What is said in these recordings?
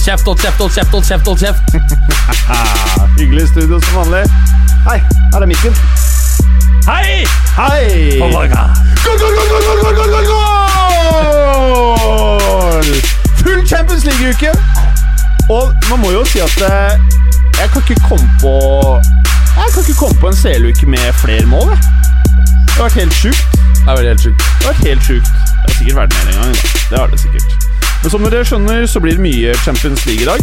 hold kjeft, hold kjeft, hold kjeft! hold kjeft, hold kjeft. Hyggelig studio som vanlig. Hei, her er mikken. Hei! Hei! Oh my God. Goal, goal, goal, goal, goal! Full Champions League-uke. Og man må jo si at eh, jeg kan ikke komme på Jeg kan ikke komme på en CL-uke med flere mål. Det har vært helt sjukt. Det har vært helt sjukt. Det har sikkert vært mer en gang. Det har det sikkert. Men som dere skjønner, så blir det mye Champions League i dag.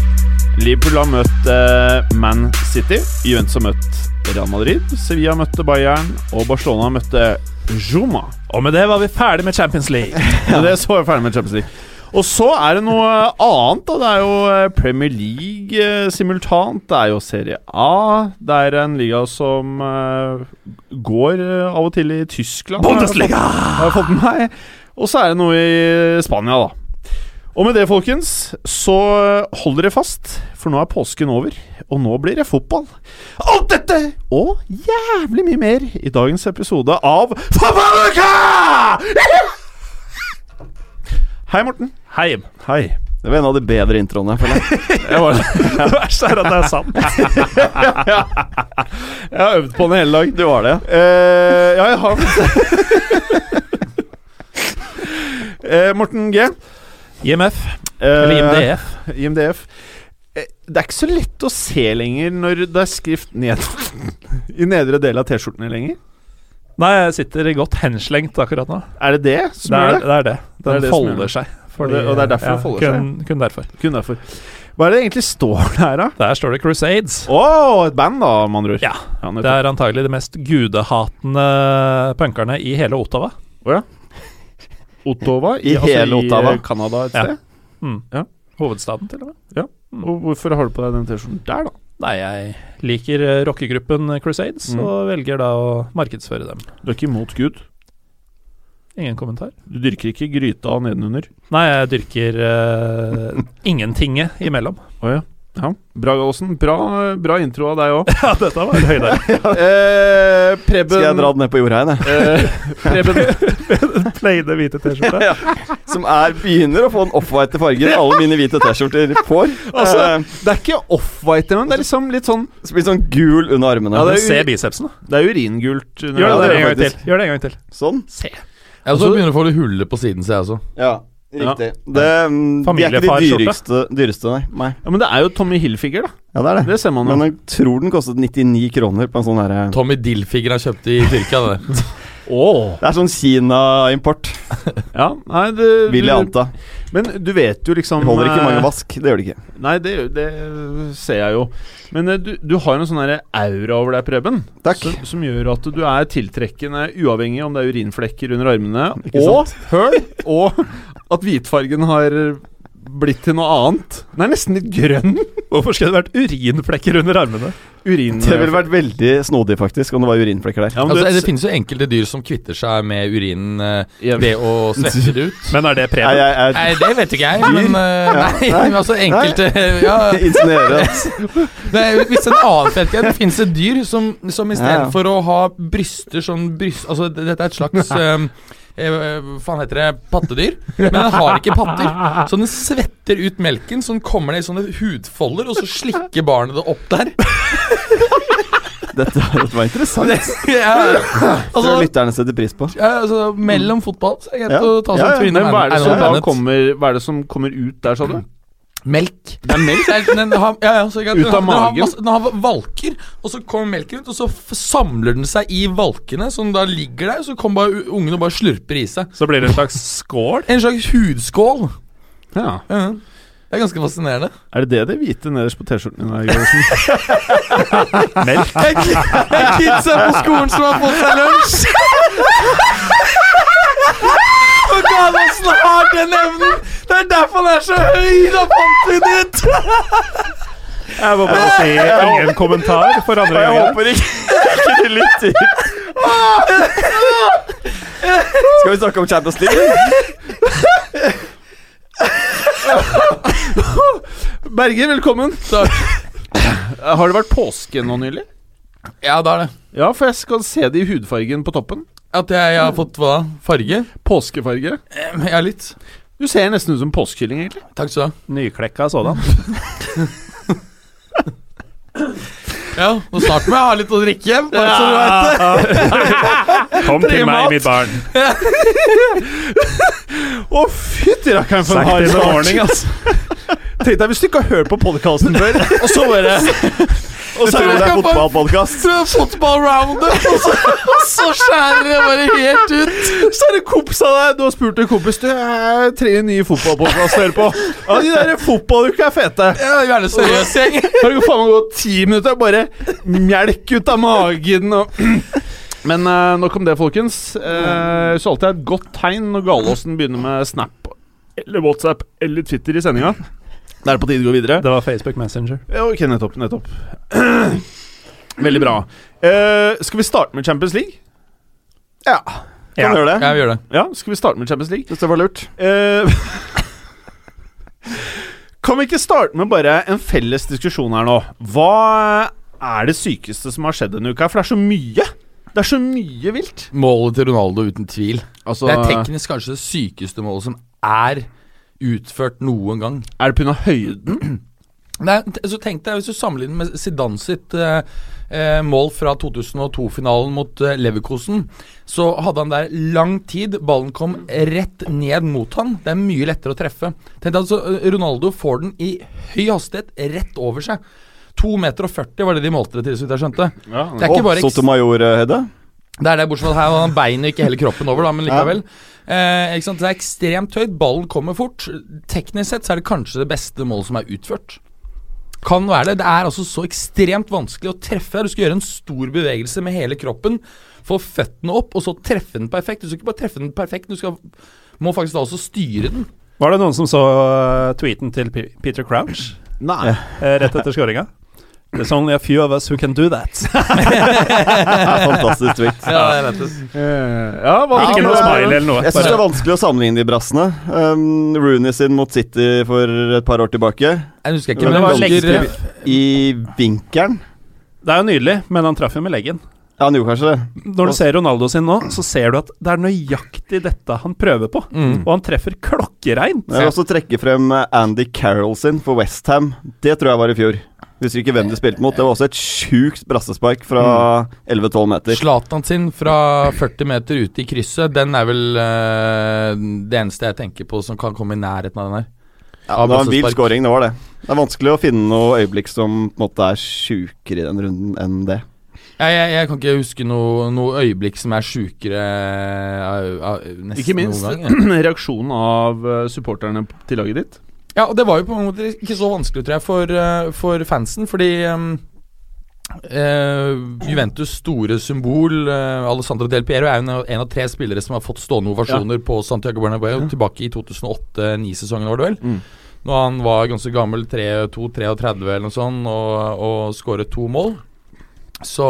Liverpool har møtt eh, Man City. Juventus har møtt Real Madrid. Sevilla møtte Bayern. Og Barcelona møtte Juma. Og med det var vi ferdig med Champions League. Ja, det så var vi ferdig med Champions League. Og så er det noe annet. da Det er jo eh, Premier League eh, simultant. Det er jo Serie A. Det er en liga som eh, går eh, av og til i Tyskland. Bundesliga! Har jeg fått med meg. Og så er det noe i Spania, da. Og med det, folkens, så hold dere fast, for nå er påsken over. Og nå blir det fotball. Alt dette og jævlig mye mer i dagens episode av Fotballuka! Hei, Morten. Hei. Hei. Det var en av de bedre introene. føler jeg. Jeg, var, Det verste er at det er sant. jeg har øvd på den hele dag. Du var det, ja. Uh, ja, jeg har Eh, Morten G. IMF. Eh, Eller IMDF. IMDF. Eh, Det er ikke så lett å se lenger når det er skrift ned i nedre del av T-skjortene lenger. Nei, jeg sitter godt henslengt akkurat nå. Er det det som Det gjør er det? det. Er det. Det er Den det folder seg. Og det- og det er derfor det folder kun, Kun derfor. Kun derfor. Hva er det egentlig står der, da? Der står det Crusades. Å, et band, da, med andre ord. Ja. nettopp. Det er antagelig de mest gudehatende punkerne i hele Ottawa. Ottawa. I hele Ottawa. I Canada et Ja. sted. Mm. Ja. Hovedstaden, til og med. Og hvorfor har du på deg den T-skjorten der, da? Nei, jeg liker eh, rockegruppen Crusades, Mm. og velger da å markedsføre dem. Du er ikke imot Gud? Ingen kommentar. Du dyrker ikke gryta nedenunder? Nei, jeg dyrker uh, ingentinget imellom. Oh, ja. Ja. Bra, Åsen. Bra, bra intro av deg òg. Ja, dette var høydere. eh, Preben Skal jeg dra den ned på jordheien, jeg? eh, Preben Pleide hvite T-skjorte. Ja. Som er, begynner å få en off-white farge. Alle mine hvite T-skjorter får. Altså, Eh, Det er ikke off-white engang. Det er liksom litt sånn så blir sånn gul under armene. Ja, Se bicepsen, da. Det er uringult. Gjør det, det, det en gang til. Gjør det en gang til. Sånn. Se. Jeg også begynner å få litt huller på siden, ser jeg også. Ja, riktig. Det, mm, de er ikke de dyreste, dyreste, nei. nei. Ja, Men det er jo Tommy Hilfiger, da. Ja, det er det. Det ser man jo. Men jeg tror den kostet 99 kroner på en sånn derre Tommy Dilfiger har kjøpt i Tyrkia, det. Åh. Det er sånn Kina-import, Ja, nei, det vil jeg anta. Men du vet jo liksom Det holder ikke mange eh, vask, det gjør det ikke. Nei, det, det ser jeg jo. Men eh, du, du har en sånn aura over deg, Preben. Takk. Som, som gjør at du er tiltrekkende, uavhengig om det er urinflekker under armene, Ikke og høl, og at hvitfargen har blitt til noe annet. Den er nesten litt grønn. Hvorfor skulle det vært urinflekker under armene? Urin... Det ville vært veldig snodig, faktisk, om det var urinflekker der. ja, men Altså, du- det finnes jo enkelte dyr som kvitter seg med urinen uh, ved å svette det ut. Men er det Nei, jeg, jeg, Nei, det vet ikke jeg, men uh, Nei, Nei. men altså enkelte Ja, er, hvis en annen ikke, det finnes et dyr som, som Ja, ja. istedenfor å ha bryster sånn bryst... Altså, dette er et slags eh, eh, Hva faen heter det? Pattedyr. Men den har ikke patter. Så den svetter ut melken, så den kommer ned i sånne hudfolder, og så slikker barnet det opp der. dette, dette var interessant. Ja, altså, Tror lytterne setter pris på. ja, altså, mellom fotball så er det greit Ja. å ta seg Ja, ja, Men er det som Hva er det som kommer ut der, sa du? Melk. Det er melk? Den har, ja, ja, så. Ut av den, har- den, har magen? masse, den har valker, og så kommer melken ut, og så f samler den seg i valkene, som da ligger der, så kommer bare u- ungen og bare slurper i seg. Så blir det en slags skål? En slags hudskål. Ja. Ja. Det er ganske fascinerende. Er det det det hvite nederst på T-skjorten din er? Melk? Det er kidsa på skolen som har fått seg lunsj! Gallosen har den evnen! Det er derfor han er så høy! Da fant vi det ut! Jeg må bare si ingen kommentar for andre Jeg håper ikke, ikke lytter. Skal vi snakke om Champions League? Berger, velkommen. Takk. Har det vært påske nå nylig? Ja, det er det. Ja, for jeg skal se det i hudfargen på toppen. At jeg, jeg har fått hva? Farge? Påskefarge. Eh, Ja, litt. Du ser nesten ut som påskekylling, egentlig. Takk skal du ha. Nyklekka sådan. Ja, og snart må jeg ha litt å drikke hjem. Bare så du veit det. Kom til meg, mitt barn. Å, fytti rakkeren for en hard morning, altså. Tenk deg hvis du ikke har hørt på podkasten før, og så bare Og så er det fotballpodkast. Så fotball roundup, og så, og så skjærer det bare helt ut. Så er det kompis av deg. Du har spurt en kompis Du, jeg trenger en ny fotballpodkast å høre på. Ja, de der fotballuka er fete. Ja, Gjerne seriøs gjeng. Har det faen meg gått ti minutter, bare melk ut av magen og Men uh, nok om det, folkens. Uh, så alltid er et godt tegn når Galåsen begynner med Snap eller WhatsApp eller Twitter i sendinga. Da er det på tide å gå videre. Det var Facebook Messenger. Ok, nettopp. nettopp Veldig bra. Eh, skal vi starte med Champions League? Ja, kan Ja. vi gjøre det? Ja, vi gjør det. Ja, skal vi starte med Champions League? Hvis det var lurt. Eh, kan vi ikke starte med bare en felles diskusjon her nå? Hva er det sykeste som har skjedd denne uka? For det er så mye. Det er så mye vilt. Målet til Ronaldo, uten tvil. Altså, Det er teknisk kanskje det sykeste målet som er utført noen gang. Er det pga. høyden? Nei, så tenk deg Hvis du sammenligner med Zidane sitt eh, eh, mål fra 2002-finalen mot eh, Leverkosen, så hadde han der lang tid. Ballen kom rett ned mot han. Det er mye lettere å treffe. Tenk deg altså, eh, Ronaldo får den i høy hastighet rett over seg. 2,40 meter og 40 var det de målte det til, så vidt jeg skjønte. Ja, Det er ikke bare eks- Sotomayor-Hedde. det er det, bortsett fra at her var han beinet ikke hele kroppen over, da, men likevel. Eh, ikke sant? Det er ekstremt høyt, ballen kommer fort. Teknisk sett så er det kanskje det beste målet som er utført. Kan være det. Det er altså så ekstremt vanskelig å treffe. Du skal gjøre en stor bevegelse med hele kroppen, få føttene opp, og så treffe den perfekt. Du skal ikke bare treffe den perfekt, du skal, må faktisk da også styre den. Var det noen som så uh, tweeten til Peter Crouch Nei. eh, rett etter skåringa? There's only a few of us who can do that. Fantastisk tweet. Ja, jeg vet det. Eh, ja, Ikke noe smile eller noe. Jeg syns det er vanskelig å sammenligne de brassene. Um, Rooney sin mot City for et par år tilbake. Jeg husker ikke, Men men det var jeg. I vinkelen. det er jo nydelig, men han traff jo med leggen. Ja, han gjorde kanskje det. Når du ser Ronaldo sin nå, så ser du at det er nøyaktig dette han prøver på. Mm. Og han treffer klokkereint. Jeg vil også trekke frem Andy Carroll sin for Westham. Det tror jeg var i fjor. Husker ikke hvem de spilte mot. Det var også et sjukt brassespark fra 11-12 meter. Zlatan sin fra 40 meter ute i krysset, den er vel uh, det eneste jeg tenker på som kan komme i nærheten av den her. Ja, det var en vill scoring, det var det. Det er vanskelig å finne noe øyeblikk som på en måte er sjukere i den runden enn det. Jeg, jeg, jeg kan ikke huske noe, noe øyeblikk som er sjukere nesten noen nesten Ikke minst gang. reaksjonen av eh, supporterne til laget ditt. Ja, og det var jo på en måte ikke så vanskelig, tror jeg, for, eh, for fansen, fordi um, uh, Juventus' store symbol, uh, Alessandro Del Piero, er jo en, av- tre spillere som har fått stående ovasjoner på Santiago Bernabeu tilbake i 2008-2009-sesongen, var det vel. Mm. Når han var ganske gammel, 32-33 eller noe sånt, og, og skåret to mål. Så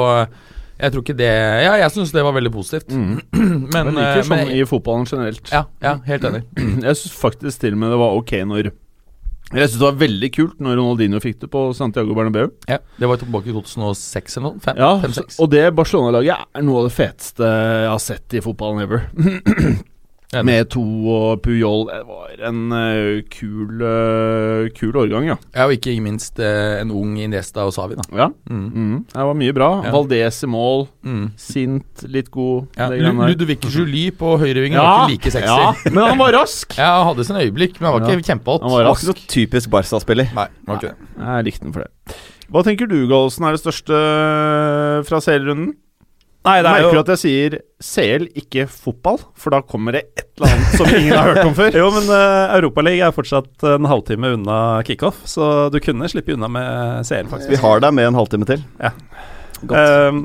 jeg tror ikke det Ja, jeg syns det var veldig positivt. Men, Men ikke sånn men i fotballen generelt. ja, ja, helt enig. Jeg syns faktisk til og med det var ok når Jeg syns det var veldig kult når Ronaldinho fikk det på Santiago Bernabeu. Ja, Det var tilbake i 2006 eller noe. Fem, Ja, fem, og det Barcelona-laget er noe av det feteste jeg har sett i fotballen ever. Enig. Med to og Puyol. Det var en uh, kul uh, Kul årgang, ja. Ja, og ikke minst uh, en ung Iniesta og Savi, da. ja. Mm. Mm. Det var mye bra. Ja. Valdez i mål. Mm. Sint, litt god. Ja, Ludvig Julie på høyrevingen var ikke like sexy. ja, men han var rask! Ja, han hadde sine øyeblikk, men han var Ja. ikke kjempehot. Han var Han var rask. ikke så typisk Barca-spiller. Nei, var ikke det. Jeg likte den for det. Hva tenker du, Gallosen, er det største fra CL-runden? Nei, det er Merker du jo at jeg sier CL, ikke fotball? For da kommer det et eller annet som ingen har hørt om før. Jo, men uh, Europaligaen er fortsatt en halvtime unna kickoff, så du kunne slippe unna med CL, faktisk. Vi har deg med en halvtime til. Ja. Godt. Ehm,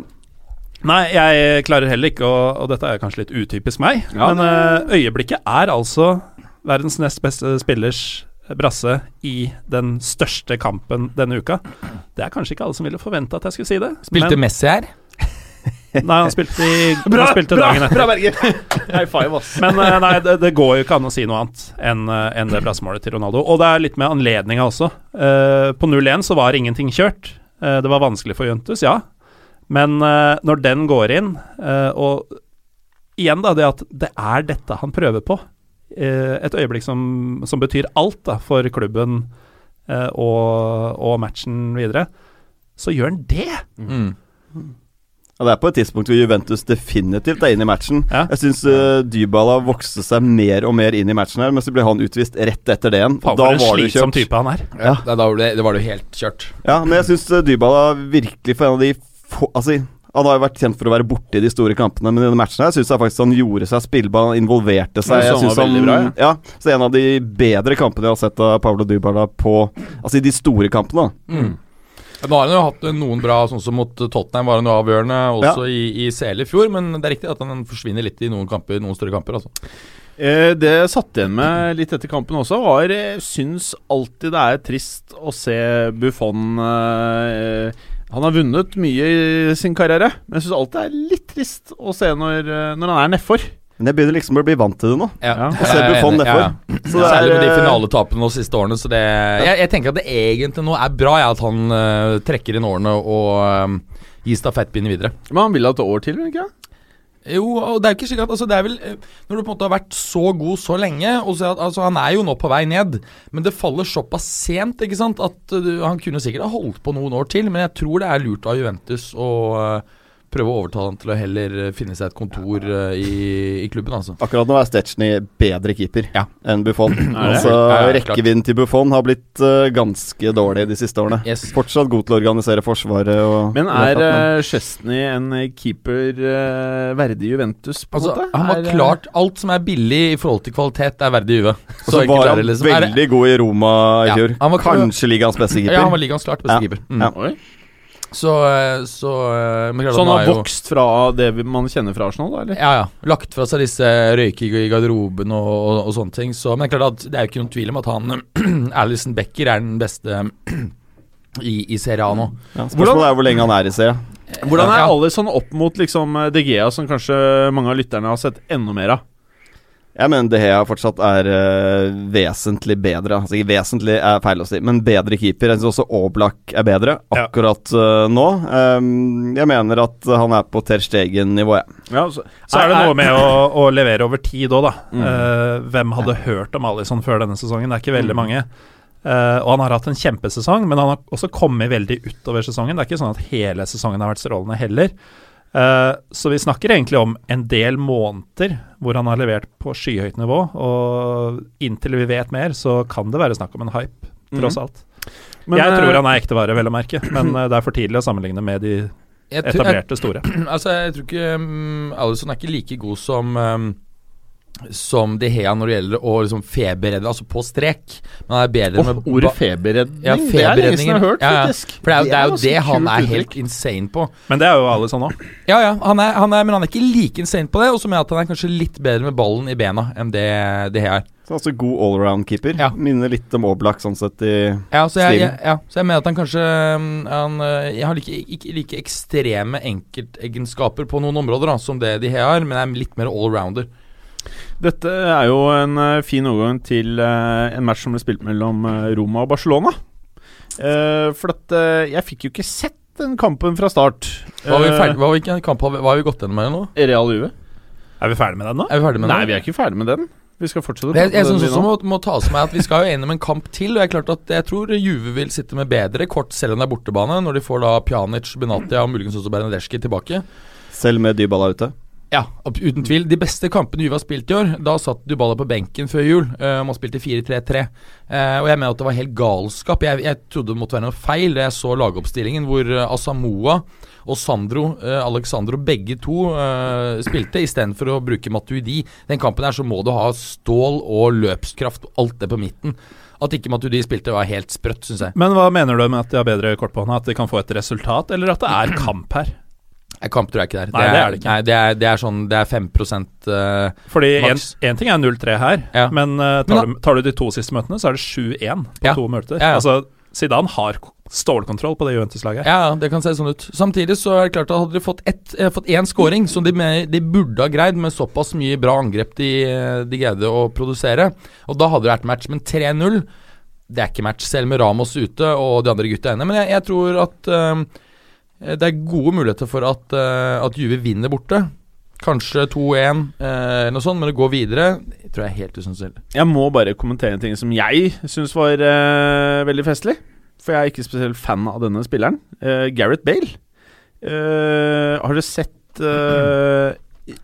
nei, jeg klarer heller ikke å Og dette er kanskje litt utypisk meg, Ja. men uh, øyeblikket er altså verdens nest beste spillers brasse i den største kampen denne uka. Det er kanskje ikke alle som ville forvente at jeg skulle si det. Spilte men, Messi her? Nei, han spilte, i, han spilte dagen etter. Bra, Berger! High five, ass. Men eh, nei, det, det går jo ikke an å si noe annet enn en enn det brassemålet til Ronaldo. Og det er litt med anledninga også. Eh, på 0-1 så var ingenting kjørt. Eh, det var vanskelig for Juntus, ja. Men eh, når den går inn, eh, og igjen da, det at det er dette han prøver på, eh, et øyeblikk som, som betyr alt da, for klubben eh, og, og matchen videre, så gjør han det! Mm. Ja, det er på et tidspunkt hvor Juventus definitivt er inne i matchen. Ja. Jeg syns uh, Dybala vokste seg mer og mer inn i matchen her, men så ble han utvist rett etter det igjen. Faen, da en var det kjørt. type han er. Ja. Da, da var det, var det helt kjørt. Ja, men jeg syns Dybala virkelig for en av de få Altså, han har jo vært kjent for å være borte i de store kampene, men i denne matchen her syns jeg faktisk han gjorde seg spillbar, han involverte seg. Jeg synes han bra, ja. Så en av de bedre kampene jeg har sett av Pablo Dybala på Altså i de store kampene. da. Mm. Nå har han jo hatt noen bra, sånn som mot Tottenham var han jo avgjørende også i, i CL i fjor, men det er riktig at han forsvinner litt i noen kamper, noen større kamper. altså. Eh, det jeg satt igjen med litt etter kampen også, var Jeg syns alltid det er trist å se Buffon eh, Han har vunnet mye i sin karriere, men jeg syns alltid det er litt trist å se når, eh, når han er nedfor. Men jeg begynner liksom å bli vant til det nå. Ja. Og ser Buffon nedfor. Så det er, Særlig med de eh, finaletapene de siste årene. Så det, jeg, jeg tenker at det egentlig nå er bra ja, at han uh, trekker inn årene og uh, gir stafettpinnen videre. Men han vil ha et år til, ikke sant? Jo, og det er jo ikke slik at altså, det er vel Når du på en måte har vært så god så lenge og så, altså, Han er jo nå på vei ned, men det faller såpass sent ikke sant at uh, Han kunne sikkert ha holdt på noen år til, men jeg tror det er lurt av Juventus å eh, prøve å overtale han til å heller eh, finne seg et kontor uh, i, i klubben, altså. Akkurat nå er Stetsjny bedre keeper Ja. enn Buffon. altså, rekkevidden til Buffon har blitt uh, ganske dårlig de siste årene. Yes. Fortsatt god til å organisere forsvaret og Men er uh, Chesney en keeper uh, verdig Juventus, på en Altså, måte? han var Er, klart Alt som er billig i forhold til kvalitet, er verdig Juve. Og så var han liksom. Veldig god i Roma i Ja, fjor. Kanskje ligaens beste keeper. Ja, han var ligaens klart beste Ja. keeper. Mm. Ja. Oi. Så, eh, så eh, klart Så han har jo- vokst fra det man kjenner fra Arsenal, da? eller? Ja, ja. Lagt fra seg disse røyking i garderoben og, og, og sånne ting. Så, men det er klart at det er jo ikke noen tvil om at han Alison Becker er den beste i, i Serie A nå. Ja, spørsmålet er hvor lenge han er i serien. Hvordan er Ja. Alisson opp mot liksom De Gea, som kanskje mange av lytterne har sett enda mer av? Jeg mener De Hea fortsatt er uh, vesentlig bedre. Altså ikke vesentlig er feil å si, men bedre keeper. Jeg syns også Aablak er bedre akkurat uh, nå. Um, jeg mener at han er på Ter Stegen-nivå, jeg. Ja, så, Så er det noe med å, å levere over tid òg, da. Mm. Uh, hvem hadde hørt om Alison før denne sesongen? Det er ikke veldig mange. Eh, og han har hatt en kjempesesong, men han har også kommet veldig utover sesongen. Det er ikke sånn at hele sesongen har vært strålende heller. Eh, så vi snakker egentlig om en del måneder hvor han har levert på skyhøyt nivå. Og inntil vi vet mer, så kan det være snakk om en hype, tross alt. Men, jeg eh, tror han er ekte vel å merke, men eh, det er for tidlig å sammenligne med de etablerte store. jeg, store. altså, jeg tror ikke um, Alison er ikke like god som um, som De Hea når det gjelder å liksom feberredde, altså på strek. Men er bedre med ordet feberedning feberredning, Ja, det er lenge siden jeg har hørt, Ja, ja. For det er, jo- det er jo det, det han er helt insane på. Men det er jo Alison òg. Ja, ja, han er, han er, men han er ikke like insane på det. Og så mener jeg at han er kanskje litt bedre med ballen i bena enn det De Hea er. Så altså god allround-keeper. Ja. Minner litt om Oblak sånn sett i Ja, så jeg, Stilen. jeg, ja, så jeg mener at han kanskje um, han, uh, Jeg har like, ikke like ekstreme enkeltegenskaper på noen områder da, som det de har, men jeg er litt mer allrounder. Dette er jo en eh, fin overgang til eh, en match som ble spilt mellom eh, Roma og Barcelona. Eh, for at jeg fikk jo ikke sett den kampen fra start. Var vi, ferdig, hva har vi, ikke, kamp, har vi- gått gjennom her nå? Real Juve? Er vi ferdig med den nå? Er vi med Nei, vi er ikke ferdig med den. Vi skal fortsette. Det, jeg synes også må, må tas med at Vi skal jo gjennom en kamp til. Og jeg, er klart at jeg tror Juve vil sitte med bedre kort selv om det er bortebane, når de får da Pjanic, Benatia og muligens også Bernadeschi tilbake. Selv med Dybala ute. Ja, uten tvil. De beste kampene Juve har spilt i år, da satt Dybala på benken før jul. Uh, man spilte 4-3-3. Uh, og jeg mener at det var helt galskap. Jeg, jeg trodde det måtte være noe feil da jeg så lagoppstillingen hvor uh, Asamoa og Sandro, uh, Alexandro, begge to uh, spilte, istedenfor å bruke Matuidi. Den kampen her så må du ha stål og løpskraft alt det på midten. At ikke Matuidi spilte, var helt sprøtt, syns jeg. Men hva mener du med at de har bedre kort på hånda? At de kan få et resultat, eller at det er kamp her? Kamp tror jeg ikke det er. Nei, det er det ikke. Nei, det er, det er sånn Det er 5 uh, Fordi Maks. én ting er 0-3 her, Ja. men eh, Men tar, da- du, tar du de to siste møtene, så er det 7-1 på Ja. to møter. Ja. Altså, Zidane har stålkontroll på det Juventus-laget. Ja, det kan se sånn ut. Samtidig så er det klart at hadde de fått, ett, eh, fått én scoring, som de, de burde ha greid med såpass mye bra angrep de, eh, de greide å produsere, og da hadde det vært match. Men 3-0, det er ikke match, selv med Ramos ute og de andre gutta inne. Men jeg, jeg tror at eh, det er gode muligheter for at, eh, at Juve vinner borte. Kanskje 2-1, eh, noe sånt, men det går videre det tror jeg er helt usannsynlig. Jeg må bare kommentere en ting som jeg syns var eh, veldig festlig. For jeg er ikke spesielt fan av denne spilleren. Uh, Gareth Bale. Eh, har du sett eh,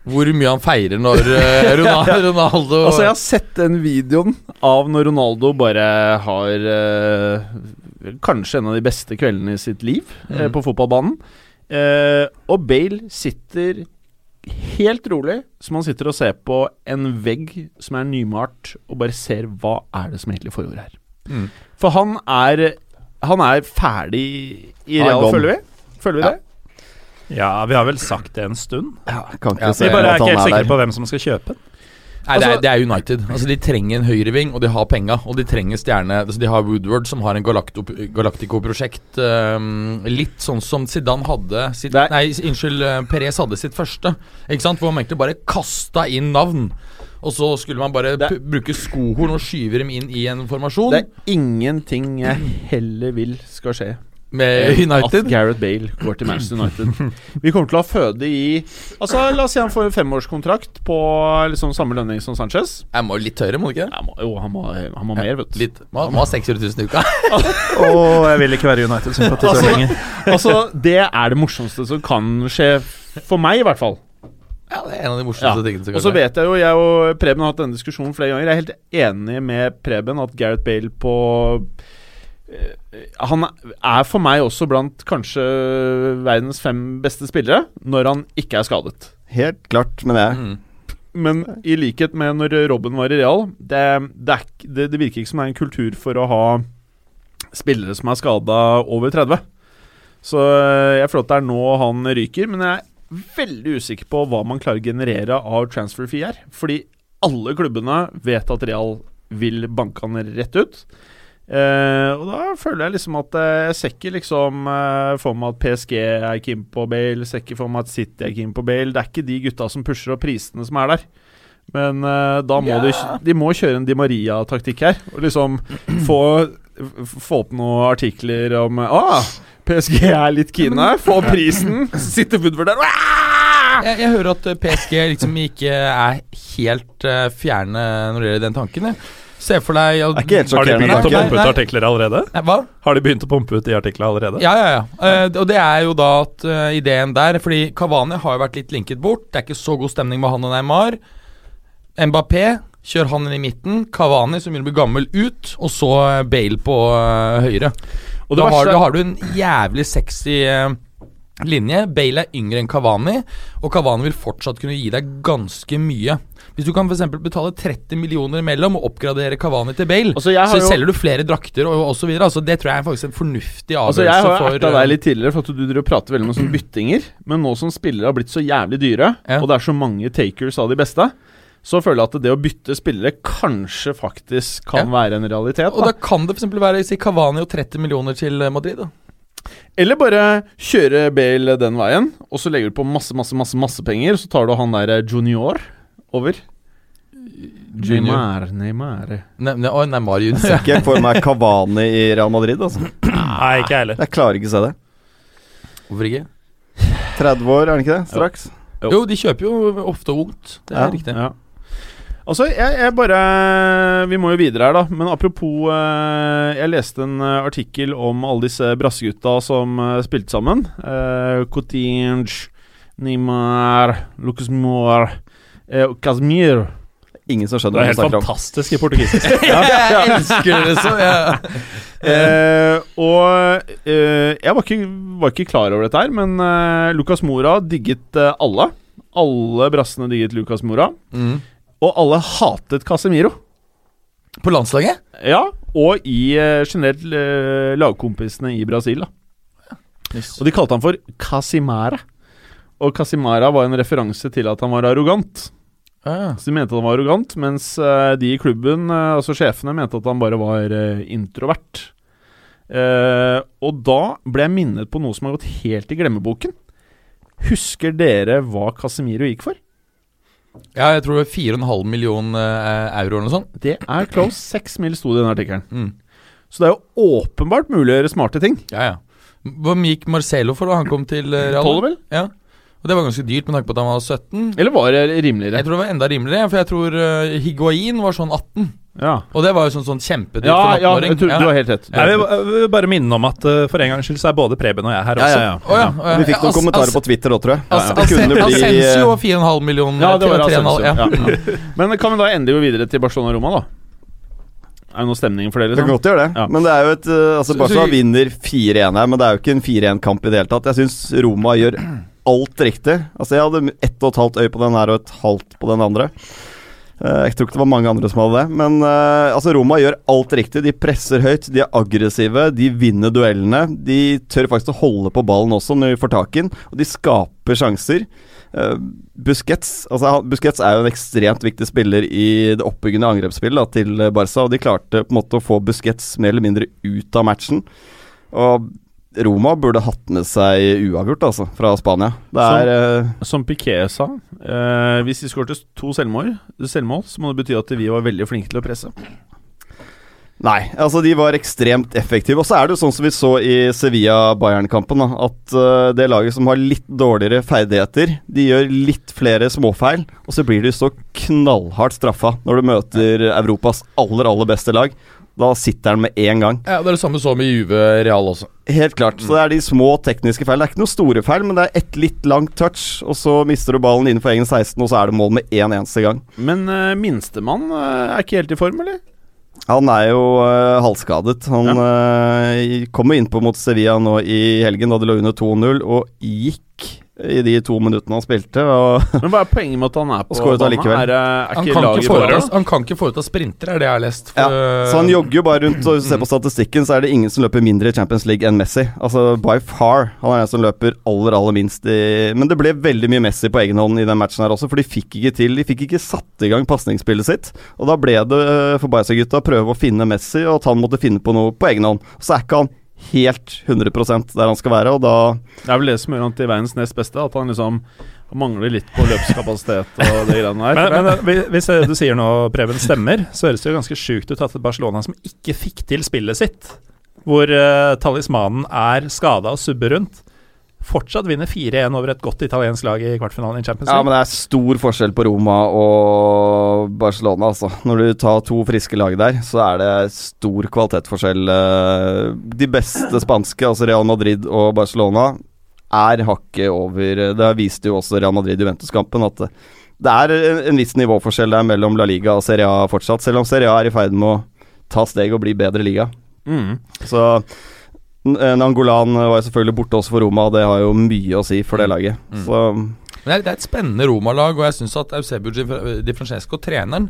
Hvor mye han feirer når eh, Ronaldo, Ronaldo Altså, jeg har sett den videoen av når Ronaldo bare har eh, Kanskje en av de beste kveldene i sitt liv eh, Mm. på fotballbanen. Eh, og Bale sitter helt rolig, som han sitter og ser på en vegg som er nymalt, og bare ser hva er det som egentlig foregår her. Mm. For han er Han er ferdig i Real, føler vi? Føler vi Ja. det? Ja, vi har vel sagt det en stund. Kan ikke Ja, se Vi bare er ikke helt sikre på hvem som skal kjøpe den. Nei, det, er, Altså- det er United. Altså De trenger en høyreving, og de har penga. Og de trenger stjerne altså De har Woodward, som har en Galactico-prosjekt. Um, litt sånn som Zidane hadde sitt er- Nei, unnskyld, eh, Perez hadde sitt første. Ikke sant Hvor man egentlig bare kasta inn navn. Og så skulle man bare Det- bruke skohorn og skyve dem inn i en formasjon Det er ingenting jeg heller vil skal skje med United. At Gareth Bale går til Manchester United. Vi kommer til å ha føde i Altså La oss si han får en femårskontrakt på liksom samme lønning som Sanchez. Jeg må litt høyere, må du ikke? Må, jo, han må, han må mer, vet du. Litt. Må, må ha 600 000 i uka. Og jeg vil ikke være United-sympatisør Altså- lenger. Altså, Det er det morsomste som kan skje, for meg i hvert fall. Ja, det er en av de Ja. morsomste tingene som Og så vet jeg jo, jeg og Preben har hatt denne diskusjonen flere ganger. Jeg er helt enig med Preben at Gareth Bale på eh, Han er for meg også blant kanskje verdens fem beste spillere når han ikke er skadet. Helt klart, men jeg Mm. Men i likhet med når Robben var i Real, det, det, er, det, det virker ikke som det er en kultur for å ha spillere som er skada over 30. Så eh, jeg føler at det er nå han ryker, men jeg er veldig usikker på hva man klarer å generere av transfer fee her. Fordi alle klubbene vet at Real vil banke han rett ut. Eh, og da føler jeg liksom at eh, jeg ser ikke liksom uh, for meg at PSG er keen på Bale, ser ikke for meg at City er keen på Bale. Det er ikke de gutta som pusher opp prisene som er der. Men uh, da må de, de må kjøre en Di Maria-taktikk her. Og liksom få, få opp noen artikler om Ah, PSG er litt keen her. Få opp prisen. Sitter Woodward der. Jeg, jeg hører at PSG liksom ikke er helt fjerne når det gjelder den tanken. jeg. Se for deg er ikke helt Har de begynt å. Pumpe ut artikler allerede? Nei, Hva? Har de begynt å pumpe ut de artiklene allerede? Ja, ja, ja. Uh, og det er jo da at uh, ideen der Fordi Kavani har jo vært litt linket bort. Det er ikke så god stemning med han og Neymar. Mbappé kjør han inn i midten. Kavani, som vil bli gammel, ut. Og så eh, Bale på uh, høyre. Og da, har, da har du en jævlig sexy eh, linje. Bale er yngre enn Kavani, og Kavani vil fortsatt kunne gi deg ganske mye. Hvis du kan for betale 30 millioner imellom og oppgradere Kavani til Bale, Altså, så jo- selger du flere drakter og osv. Altså, det tror jeg er faktisk en fornuftig avgjørelse. Altså Jeg har erta eh, deg litt tidligere for at du driver og prater veldig om sånne byttinger. Men nå som spillere har blitt så jævlig dyre, Ja. og det er så mange takers av de beste, så føler jeg at det å bytte spillere kanskje faktisk kan Ja. være en realitet. Og Da. da kan det f.eks. være si Cavani og 30 millioner til eh, Madrid. da Eller bare kjøre Bale den veien, og så legger du på masse masse, masse, masse penger, så tar du han der junior over. Neymar, Neymar. Ne ne Oi, Neymar Jeg junior. ser ikke for meg Kavani i Real Madrid. Altså. Nei, ikke jeg heller. Jeg klarer ikke å se det. Hvorfor ikke? 30 år, er han ikke det? Straks? Jo. Jo, de kjøper jo ofte ungt. Det er Ja. riktig. Ja. Altså, jeg, jeg bare Vi må jo videre her, da. Men apropos eh, Jeg leste en eh, artikkel om alle disse brassegutta som eh, spilte sammen. Eh, Coutinge, Neymar, Lucas Moore eh, og Ingen som skjønner er hva jeg du snakker om. Det er helt fantastisk i portugisisk. jeg elsker det så. Ja. Eh, og eh, jeg var ikke, var ikke klar over dette her, men eh, Lucas Mora digget alle. Alle brassene digget Lucas Mora. Mm. Og alle hatet Casemiro. På landslaget? Ja, og i eh, generelt eh, lagkompisene i Brasil. da Og de kalte han for Casimara. og Casimara var en referanse til at han var arrogant. Ah, Så de mente han var arrogant, mens eh, de i klubben, altså sjefene, mente at han bare var introvert. Eh, og da ble jeg minnet på noe som har gått helt i glemmeboken. Husker dere hva Casemiro gikk for? Ja, jeg tror det var 4,5 millioner euro eller noe sånt. Det er close. Seks mil sto det i den artikkelen. Mm. Så det er jo åpenbart mulig å gjøre smarte ting. Ja, ja. Hva gikk Marcelo for da han kom til eh, Real? Tolv, vel? Ja. Og det var ganske dyrt med tanke på at han var 17. Eller var det rimeligere? Jeg tror det var enda rimeligere, for jeg tror uh, Higuain var sånn 18. Ja, Og det var jo sånn, sånn kjempedyrt ja, for en 18-åring. jeg tror, du har helt rett. Jeg vil, jeg vil bare minne om at uh, for en gangs skyld så er både Preben og jeg her Ja, også. ja, ja. Ja, eh, Vi fikk noen As- kommentarer As- på Twitter òg, tror jeg. Kunne var 4,5 millioner. Ja, det var Ascensio. Ja. Ja. Men kan vi da endelig gå videre til Barcelona-Roma, da? Er det noe stemning for det? Liksom? Det kan godt gjøre det, Ja. men det er jo et uh, Altså Så- Barca vinner 4-1 her, men det er jo ikke en 4-1-kamp i det hele tatt. Jeg syns Roma gjør alt riktig. Altså Jeg hadde ett og et halvt øye på den her og et halvt på den andre. Eh, jeg tror ikke det var mange andre som hadde det. Men eh, altså Roma gjør alt riktig. De presser høyt, de er aggressive, de vinner duellene. De tør faktisk å holde på ballen også når de får tak i den, og de skaper sjanser. Eh, Busquets altså Busquets er jo en ekstremt viktig spiller i det oppbyggende angrepsspillet til Barca, og de klarte på en måte å få Busquets mer eller mindre ut av matchen. Og Roma burde hatt med seg uavgjort, altså, fra Spania. Det er eh, Som Piquet sa, eh, hvis de skåret to selvmål, selvmål, så må det bety at vi var veldig flinke til å presse. Nei, altså de var ekstremt effektive. Og så er det jo sånn som vi så i Sevilla-Bayern-kampen, at uh, det laget som har litt dårligere ferdigheter, de gjør litt flere småfeil, og så blir de så knallhardt straffa når du møter Europas aller, aller beste lag. Da sitter den med en gang. Ja, Det er det samme som i Juve Real også. Helt klart. Så det er de små tekniske feil. Det er ikke noen store feil, men det er ett litt langt touch, og så mister du ballen innenfor egen 16, og så er det mål med én eneste gang. Men uh, minstemann uh, er ikke helt i form, eller? Han er jo uh, halvskadet. Han øh, kom jo innpå mot Sevilla nå i helgen da de lå under 2-0, og gikk i de to minuttene han spilte. Og Men hva er poenget med at han er på banen? Er, eh, er Han kan ikke, foreta, han kan ikke foreta sprinter, er det jeg har lest. ja, så han jogger jo bare rundt, og hvis du ser på statistikken, så er det ingen som løper mindre i Champions League enn Messi. Altså by far. Han er den som løper aller, aller minst i Men det ble veldig mye Messi på egen hånd i den matchen her også, for de fikk ikke til De fikk ikke satt i gang pasningsspillet sitt. Og da ble det øh, for Barca-gutta å prøve å finne Messi, og at han måtte finne på noe på egen hånd. Så er ikke han helt 100% der han skal være, og da Det er vel det som gjør han til verdens nest beste. At han liksom mangler litt på løpskapasitet og de greiene der. Men, men hvis det du sier nå, Preben, stemmer, så høres det jo ganske sjukt ut at Barcelona som ikke fikk til spillet sitt, hvor uh, talismanen er skada og subber rundt, fortsatt vinner 4-1 over et godt italiensk lag i kvartfinalen i Champions League. Ja, men det er stor forskjell på Roma og Barcelona, altså. Når du tar to friske lag der, så er det stor kvalitetsforskjell. Eh, De beste spanske, altså Real Madrid og Barcelona, er hakket over Det viste jo også Real Madrid-Juventus-kampen, at det, er en, viss nivåforskjell der mellom La Liga og Serie A fortsatt, selv om Serie A er i ferd med å ta steg og bli bedre liga. Mm. Så Nangolan var jo selvfølgelig borte også for Roma, og det har jo mye å si for det laget. Mm. Så Men det er, det er et spennende Roma-lag, og jeg syns at Eusebio Di- Francesco, treneren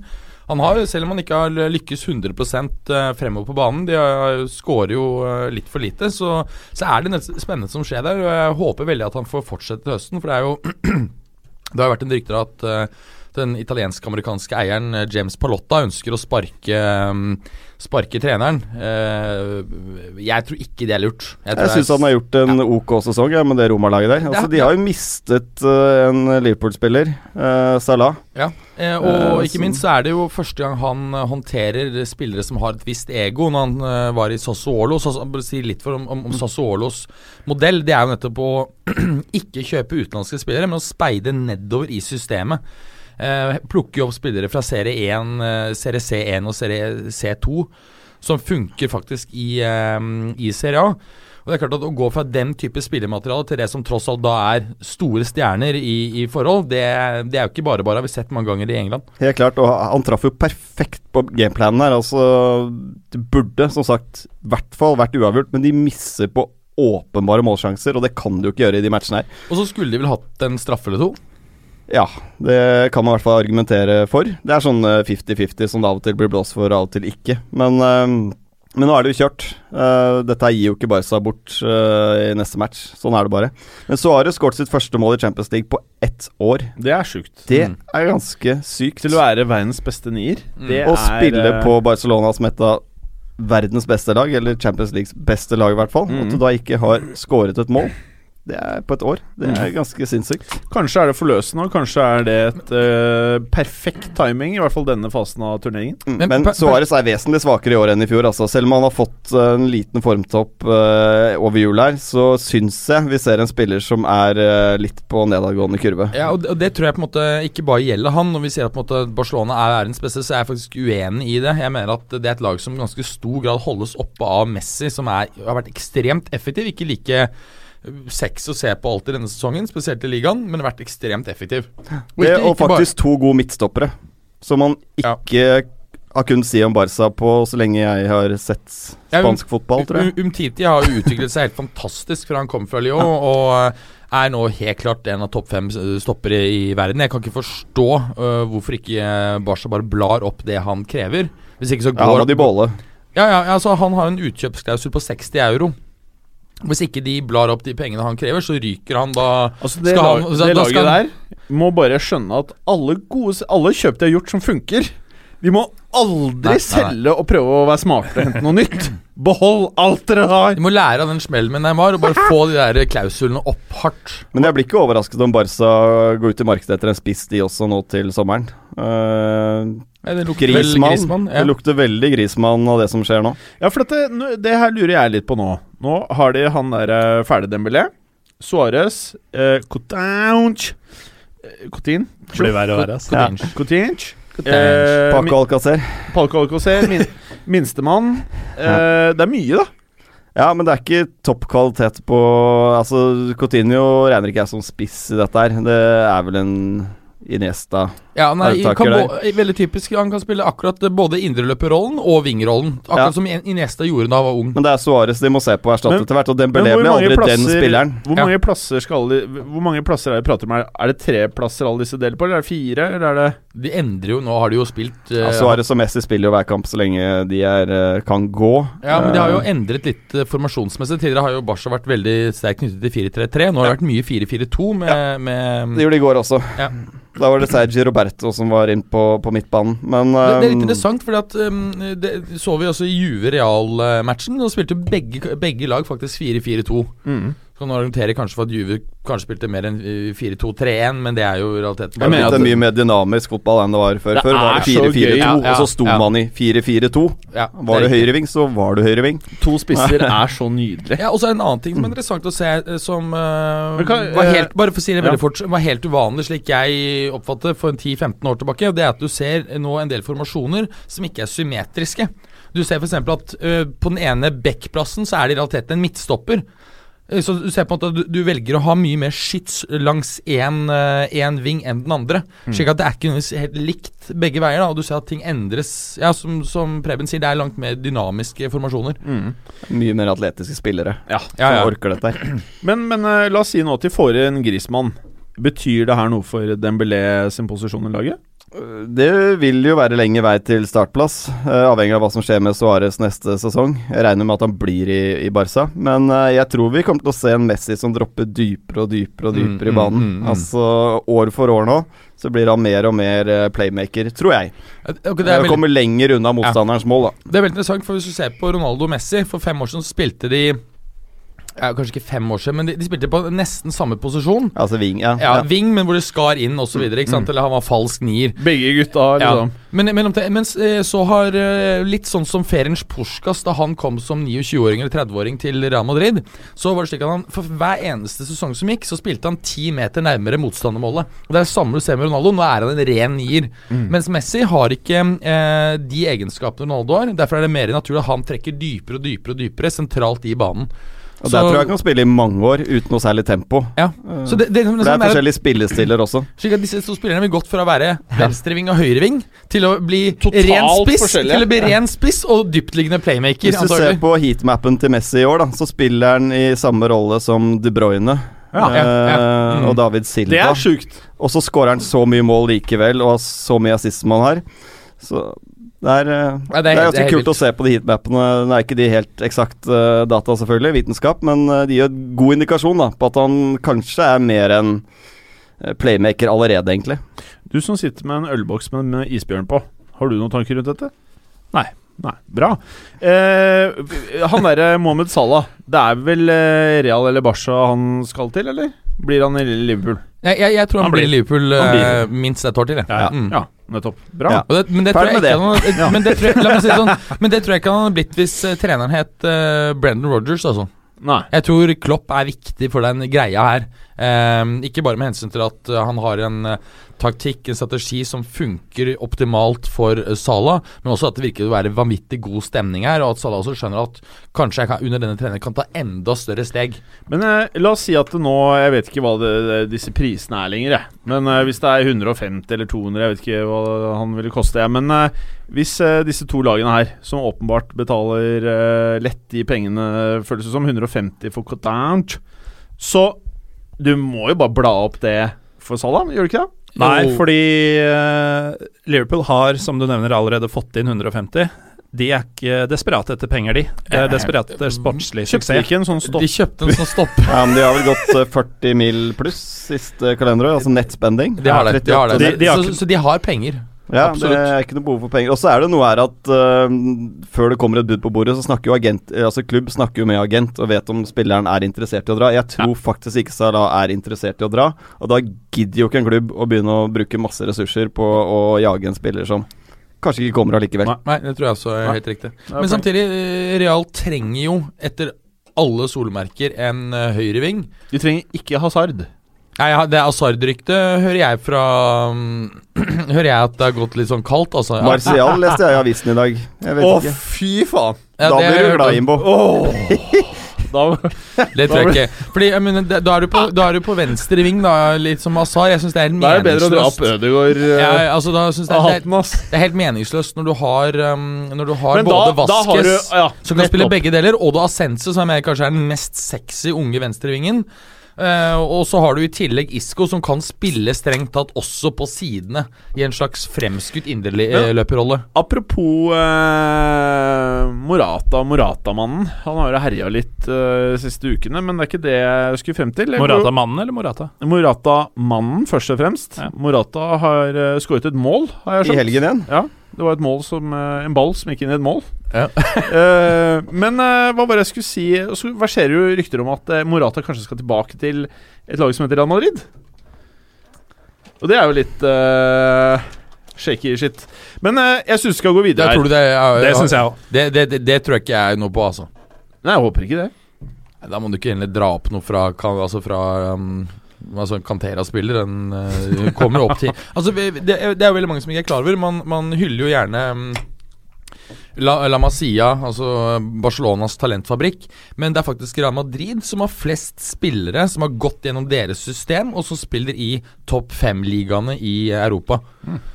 han har, Selv om han ikke har lykkes 100 eh, fremover på banen, de skårer jo eh, litt for lite, så, så er det spennende som skjer der. Og jeg håper veldig at han får fortsette til høsten, for det er jo Det har vært en rykter at eh, den italiensk-amerikanske eieren eh, James Palotta ønsker å sparke mm, Sparke treneren. Eh, jeg tror ikke det er lurt. Jeg, Jeg syns han har gjort en ok sesong ja, med det Roma-laget der. Altså, Ja, de har jo mistet eh, en Liverpool-spiller, Salah. Ja, og ikke minst så er det jo første gang han håndterer spillere som har et visst ego. Når han var i Sassuolo Så bare si litt for om, om, om Sassuolos modell. Det er jo nettopp å ikke kjøpe utenlandske spillere, men å speide nedover i systemet. Eh, jo opp spillere fra serie 1, eh, serie C1 og serie C2 som funker faktisk i, eh, i serie A. Og det er klart at Å gå fra den type spillermateriale til det som tross alt da er store stjerner i, i forhold, det, det er jo ikke bare bare, har vi sett mange ganger i England. Helt klart, og han traff jo perfekt på gameplanen her. Altså, det burde som sagt i hvert fall vært uavgjort, men de misser på åpenbare målsjanser, og det kan de jo ikke gjøre i de matchene her. Og så skulle de vel hatt en straffe eller to. Ja, det kan man i hvert fall argumentere for. Det er sånn eh, 50-50 som det av og til blir blåst for, og av og til ikke. Men eh, Men nå er det jo kjørt. Uh, dette gir jo ikke Barca bort i neste match. Sånn er det bare. Men Suárez skåret sitt første mål i Champions League på ett år. Det er sjukt. Det er ganske sykt. Til å være verdens beste nier. Det Å er, spille eh, på Barcelona som et av verdens beste lag, eller Champions Leagues beste lag i hvert fall. Mm. At du da ikke har skåret et mål. Det er på et år. Det er ganske sinnssykt. Kanskje er det forløsende, og kanskje er det et uh, perfekt timing, i hvert fall denne fasen av turneringen. Mm. Men Men Suárez er vesentlig svakere i år enn i fjor. Altså. Selv om han har fått eh, en liten formtopp uh, over jul her, så syns jeg vi ser en spiller som er litt på nedadgående kurve. Ja, og det, og det tror jeg på en måte ikke bare gjelder han. Når vi sier at på en måte Barcelona er verdens beste, så er jeg faktisk uenig i det. Jeg mener at det er et lag som i ganske stor grad holdes oppe av Messi, som er, har vært ekstremt effektiv. Ikke like sex å se på alt i denne sesongen, spesielt i ligaen, men har vært ekstremt effektiv. Og Det, ikke- og faktisk bare- to gode midtstoppere, som man Ja. ikke har kunnet si om Barca på så lenge jeg har sett Ja, spansk fotball, tror jeg. Um- Umtiti har utviklet seg helt fantastisk fra han kom fra Lyon, og uh, er nå helt klart en av topp fem uh, stoppere i verden. Jeg kan ikke forstå uh, hvorfor ikke Barca bare blar opp det han krever. Hvis ikke så Ja, han går må de båle. Ja, ja, altså Han har en utkjøpsklausul på 60 euro. Hvis ikke de blar opp de pengene han krever, så ryker han da Altså Det, han- det da laget skal han- der må bare skjønne at alle, gode, alle kjøp de har gjort som funker De må aldri Nei, nei, nei. selge og prøve å være smarte og hente noe nytt. Behold alt dere har! De må lære av den smellen med Neymar og bare få de der klausulene opp hardt. Men jeg blir ikke overrasket om Barca går ut i markedet etter en spiss, de også, nå til sommeren. Uh, det lukter Grismann. Grismann. Ja. Det lukter veldig Grismann av det som skjer nå. Ja, for dette, det her lurer jeg litt på nå. Nå har de han der ferdig Dembélé. Suárez, eh, Coutin eh, Blir verre og verre. ass. Ja. Coutinho. Coutinho. Coutinho. Eh, Paco Alcacer. Paco Alcacer, min, minstemann. Eh, det er mye, da. Ja, men det er ikke topp kvalitet på Altså, Coutinho regner ikke jeg som spiss i dette her. Det er vel en Iniesta. Ja, nei, kan bo, veldig typisk. Han kan spille akkurat eh, både indreløperrollen og vingrollen. Akkurat Ja. som Iniesta gjorde da han var ung. Men det er Suárez de må se på erstatte Men- etter hvert, og Dembélé blir aldri den spilleren. Hvor Ja. mange plasser skal de, Hvor mange plasser er det prater om? Er det tre plasser alle disse deler på, eller er det fire? Eller er det De endrer jo Nå har de jo spilt uh, Ja, Suárez og Messi spiller jo hver kamp så lenge de er, uh, kan gå. Ja, men de har jo Eh, endret litt uh, formasjonsmessig. Tidligere har jo Barca vært veldig sterkt knyttet til 4-3-3. Nå har det vært mye 4-4-2 med, med Det gjorde de i går også. Ja. Da var det Sergi Roberto som var inn på, på midtbanen. Men det, det er litt um, interessant, for um, det så vi også i Juve Real-matchen. Da spilte begge, begge lag faktisk 4-4-2. mm. Argumenterer jeg kanskje for at Juve kanskje spilte mer enn eh, 4-2-3-1, men det er jo i realiteten er mener at det er mye mer dynamisk fotball enn det var før. Det Før var det så 4-4-2, gøy. Ja, ja, og så sto ja. man i 4-4-2. ja, Var du høyreving, så var du høyreving. To spisser er så nydelig. Ja, og så er en annen ting som er interessant å se, eh, som uh, kan- var eh, helt, Bare for å si det veldig ja. fort, var helt uvanlig, slik jeg oppfatter for en 10-15 år tilbake. og Det er at du ser nå en del formasjoner som ikke er symmetriske. Du ser f.eks. at uh, på den ene backplassen så er det i realiteten en midtstopper. Eh, Så du ser på en måte at du, du velger å ha mye mer skyts langs én ving enn den andre. Mm. Slik at det er ikke nødvendigvis helt likt begge veier. da Og du ser at ting endres. Ja, Som, som Preben sier, det er langt mer dynamiske formasjoner. Mm. Mye mer atletiske spillere Ja. Ja, ja. som orker dette her. Men, men uh, la oss si nå at de får en Grismann. Betyr det her noe for Dembélé sin posisjon i laget? Det vil jo være lenge vei til startplass, eh, avhengig av hva som skjer med Suárez neste sesong. Jeg regner med at han blir i, i Barca, men eh, jeg tror vi kommer til å se en Messi som dropper dypere og dypere og Mm, dypere mm, i banen. mm, mm. Altså år for år nå så blir han mer og mer eh, playmaker, tror jeg. Okay, det, veldig, kommer lenger unna motstanderens mål, da. det er veldig interessant, for hvis du ser på Ronaldo og Messi For fem år siden spilte de ja, Kanskje ikke fem år siden, men de, de spilte på nesten samme posisjon. Altså Ving, ja. Ja, Ving, men hvor de skar inn osv. Mm. Eller han var falsk nier. Begge gutta, Ja. liksom. Men, men omtrent- mens eh, så har eh, litt sånn som Ferenc Puskas da han kom som 29-åring eller 30-åring til Real Madrid, så var det slik at han for hver eneste sesong som gikk, så spilte han ti meter nærmere motstandermålet. Og Det er det samme du ser med Ronaldo. Nå er han en ren nier. Mens Messi har ikke eh, de egenskapene Ronaldo har. Derfor er det mer naturlig at han trekker dypere og dypere og dypere sentralt i banen. Og Der tror jeg han kan spille i mange år uten noe særlig tempo. ja. Så det, det, det, det er forskjellige spillestiller også. slik at Disse to spillerne vil gått fra å være venstreving og høyreving til å bli Totalt ren spiss til å bli ren spiss og dyptliggende playmaker. Hvis du ser på heatmappen til Messi i år, da, så spiller han i samme rolle som De Bruyne. Ja, ja, ja. eh, Mm. Og David Silva. Det er sjukt. Og så skårer han så mye mål likevel, og har så mye assist som han har. Så Det er, eh, Ja, det er, ganske helt kult vilt. å se på de heatmapene. Nå er ikke de helt eksakt uh, data, selvfølgelig, vitenskap, men eh, de gir god indikasjon da, på at han kanskje er mer enn playmaker allerede, egentlig. Du som sitter med en ølboks med, med isbjørn på, har du noen tanker rundt dette? Nei. Nei, Bra. Eh, han derre Mohammed Salah, det er vel eh, Real eller Barca han skal til, eller? Blir han i Liverpool? Jeg, jeg, jeg tror han, Han blir i. Liverpool blir. eh, minst et år til. jeg. Ja, ja. Mm. Ja, nettopp. Bra. Ja. Det, men, det tror Ferdig med han, men, det tror la meg si sånn, men det tror jeg ikke han hadde blitt hvis eh, treneren het uh, Brendan Rodgers. Altså. Nei. Jeg tror Klopp er viktig for den greia her. Um, ikke bare med hensyn til at han har en eh, taktikk, en strategi som funker optimalt for uh, Salah, men også at det virker å være vanvittig god stemning her, og at Salah også skjønner at kanskje jeg kan, under denne treneren kan ta enda større steg. Men eh, la oss si at nå Jeg vet ikke hva det, disse prisene er lenger, jeg. Men eh, hvis det er 150 eller 200, jeg vet ikke hva han ville koste. Jeg. Men eh, hvis eh, disse to lagene her, som åpenbart betaler eh, lett de pengene, føles det som 150 for Cotange, så du må jo bare bla opp det for Salah, gjør du ikke det? Nei, fordi eh, Liverpool har, som du nevner, allerede fått inn 150. De er ikke desperate etter penger, de. De er desperate etter sportslig Kjøpte ikke en sånn stopp. De kjøpte en sånn stopp. Ja, men De har vel gått eh, 40 mil pluss siste kalenderår, altså nettspending. De har det. De har det. De- de har så, så de har penger. Ja, Absolutt. det er ikke noe behov for penger. Og så er det noe her at uh, før det kommer et bud på bordet, så snakker jo agent eh, Altså klubb snakker jo med agent og vet om spilleren er interessert i å dra. Jeg tror faktisk ikke Salah er interessert i å dra, og da gidder jo ikke en klubb å begynne å bruke masse ressurser på å jage en spiller som kanskje ikke kommer allikevel. Nei. Nei, det tror jeg også er helt riktig. Men okay. samtidig, eh, Real trenger jo, etter alle solmerker, en høyreving. De trenger ikke hasard. Nei, ja, Det Asard-ryktet hører jeg fra um, Hører jeg at det har gått litt sånn kaldt, altså. Martial leste jeg i avisen i dag. Jeg vet Å, ikke. fy faen! Ja, da blir du glad, Imbo. Da, Det tror jeg ikke. Fordi, jeg mener, da, er du på, da er du på venstre ving, da, litt som Asar. Jeg syns det er helt er det bedre å dra opp meningsløst. Ødegaard uh, Ja, altså, jeg av det, er, det er helt meningsløst når du har, um, når du har Men både da, du ja, som kan spille opp. begge deler, og du har Sense, som jeg mener kanskje er den mest sexy unge venstrevingen. Eh, og så har du i tillegg Isco, som kan spille strengt tatt også på sidene, i en slags fremskutt Ja. indreløperrolle. Apropos uh, Morata, Morata-mannen. Han har jo herja litt uh, de siste ukene, men det er ikke det jeg skulle frem til. Morata-mannen eller Morata? Morata-mannen, først og fremst. Ja. Morata har uh, skåret et mål, har jeg I helgen igjen. Ja, det var et mål som eh, En ball som gikk inn i et mål. Ja. uh, men uh, hva var det jeg skulle si Og Så verserer jo rykter om at Morata kanskje skal tilbake til et lag som heter Real Madrid. Og det er jo litt uh, shaky shit. Men uh, jeg syns vi skal gå Det, videre tror du her. det, er- Det syns jeg òg. det, det, det, det tror jeg ikke jeg er noe på, altså. Nei, jeg håper ikke det. Da må du ikke egentlig dra opp noe fra, altså fra um, Altså Cantera-spiller. Den uh, kommer opp til Altså det, er- jo veldig mange som ikke er klar over. Man, man hyller jo gjerne um, La, La Masia, altså Barcelonas talentfabrikk. Men det er faktisk Real Madrid som har flest spillere som har gått gjennom deres system, og som spiller i topp fem-ligaene i Europa.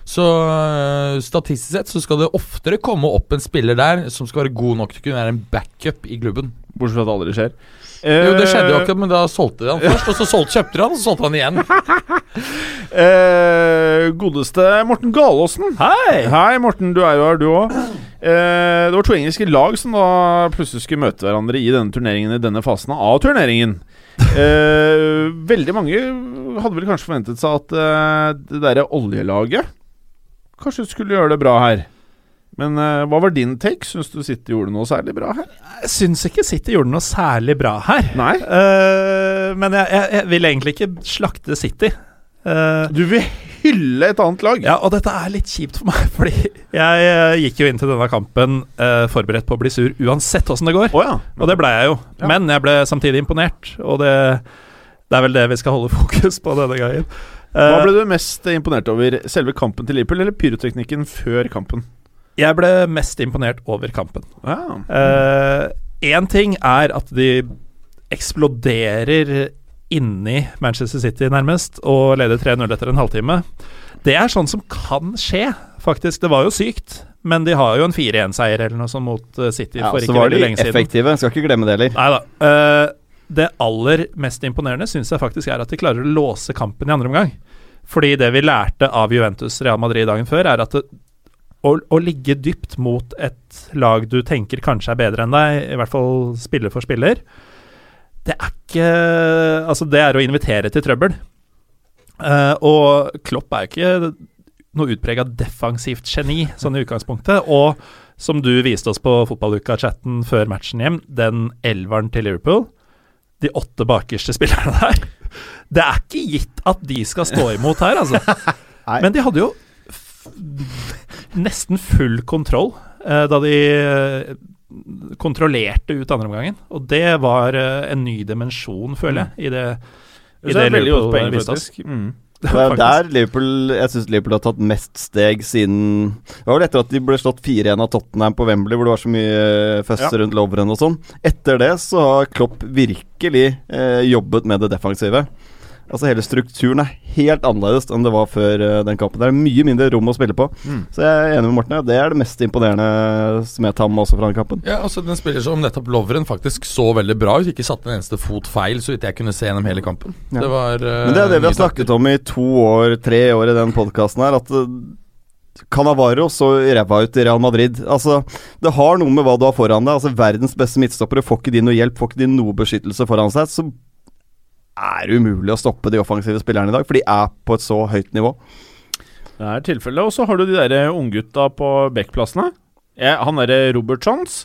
Så øh, statistisk sett så skal det oftere komme opp en spiller der som skal være god nok til å kunne være en backup i klubben. Bortsett fra at det aldri skjer. Jo, det skjedde jo ikke, men da solgte de han først, og så solgte, kjøpte de han, og så solgte han igjen. Eh, godeste Morten Galaasen. Hei! Hei, Morten. Du er jo her, du òg. Eh, det var to engelske lag som da plutselig skulle møte hverandre i denne turneringen i denne fasen av turneringen. Eh, veldig mange hadde vel kanskje forventet seg at eh, det derre oljelaget kanskje skulle gjøre det bra her. Men uh, hva var din take? Syns du City gjorde noe særlig bra her? Jeg syns ikke City gjorde noe særlig bra her. Nei. uh, men jeg, jeg, jeg vil egentlig ikke slakte City. Uh, Du vil hylle et annet lag? ja, og dette er litt kjipt for meg, fordi jeg gikk jo inn til denne kampen forberedt på å bli sur uansett åssen det går. Å ja. Og det ble jeg jo. Ja. Men jeg ble samtidig imponert, og det, det er vel det vi skal holde fokus på denne gangen. Hva ble du mest imponert over? Selve kampen til Liverpool eller pyroteknikken før kampen? Jeg ble mest imponert over kampen. Én ting er at de eksploderer inni Manchester City, nærmest, og leder 3-0 etter en halvtime. Det er sånn som kan skje, faktisk. Det var jo sykt, men de har jo en 4-1-seier eller noe sånt mot eh, City Ja, for ikke veldig lenge siden. Så var de effektive. Skal ikke glemme det heller. Nei da. Eh, det aller mest imponerende syns jeg faktisk er at de klarer å låse kampen i andre omgang. Fordi det vi lærte av Juventus Real Madrid dagen før, er at det, å, å ligge dypt mot et lag du tenker kanskje er bedre enn deg, i hvert fall spiller for spiller, det er ikke Altså, det er å invitere til trøbbel. Uh, og Klopp er jo ikke noe utprega defensivt geni, sånn i utgangspunktet. Og som du viste oss på fotballuka-chatten før matchen hjem, den elveren til Liverpool, de åtte bakerste spillerne der Det er ikke gitt at de skal stå imot her, altså. Men de hadde jo nesten full kontroll eh, da de eh, kontrollerte ut andreomgangen. Og det var eh, en ny dimensjon, føler jeg, i det, i Det er det Liverpool poeng, viste oss. faktisk. Mm. Det er der Liverpool Jeg syns Liverpool har tatt mest steg siden Det var vel etter at de ble slått 4-1 av Tottenham på Wembley, hvor det var så mye føss Ja. rundt Lovren og sånn. Etter det så har Klopp virkelig eh, jobbet med det defensive. Altså Hele strukturen er helt annerledes enn det var før eh, den kampen. Det er mye mindre rom å spille på. Mm. Så jeg er enig med Morten. Det er det mest imponerende som jeg tar med også fra den kampen. Ja, altså Den spiller som nettopp Lovren faktisk så veldig bra ut. Ikke satte en eneste fot feil, så vidt jeg kunne se gjennom hele kampen. Ja. Det var uh, Men det er det vi har snakket om i to år, tre år i den podkasten her, at uh, Canavaro så ræva ut i Real Madrid. Altså, Det har noe med hva du har foran deg. Altså, Verdens beste midtstoppere får ikke de noe hjelp, får ikke de noe beskyttelse foran seg. Så er umulig å stoppe de offensive spillerne i dag, for de er på et så høyt nivå. Det er tilfellet. Og så har du de der unggutta på backplassene. Han derre Robertsons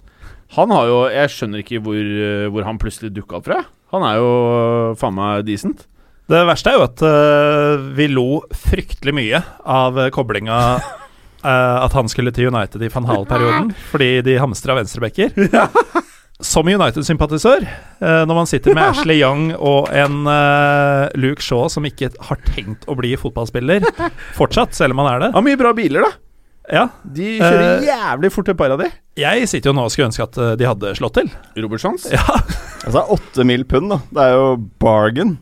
Han har jo Jeg skjønner ikke hvor, eh, hvor han plutselig dukka opp fra. Han er jo eh, faen meg decent. Det verste er jo at uh, vi lo fryktelig mye av koblinga uh, at han skulle til United i van Hall-perioden, fordi de hamstra venstrebacker. Som United-sympatisør, eh, når man sitter med Ashley Young og en eh, Luke Shaw som ikke har tenkt å bli fotballspiller fortsatt, selv om han er det Har mye bra biler, da. Ja, De kjører Eh, jævlig fort, et par av de. Jeg sitter jo nå og skulle ønske at de hadde slått til. Robertsons. Ja, Altså, åtte mil pund, da. Det er jo bargain.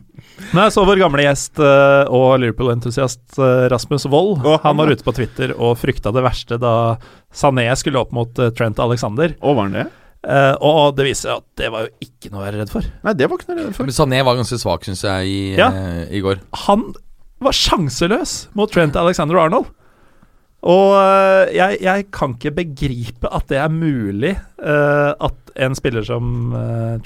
Nei, så vår gamle gjest og Liverpool-entusiast Rasmus Wold. Han, var ute på Twitter og frykta det verste da Sané skulle opp mot Trent Alexander. Og var han det? Eh, og det viser seg at det var jo ikke noe å være redd for. Nei, det var ikke noe å være redd for. Men Sané var ganske svak, syns jeg, i, Ja. uh, i går. Han var sjanseløs mot Trent Alexander Arnold. Og uh, jeg, jeg kan ikke begripe at det er mulig at en spiller som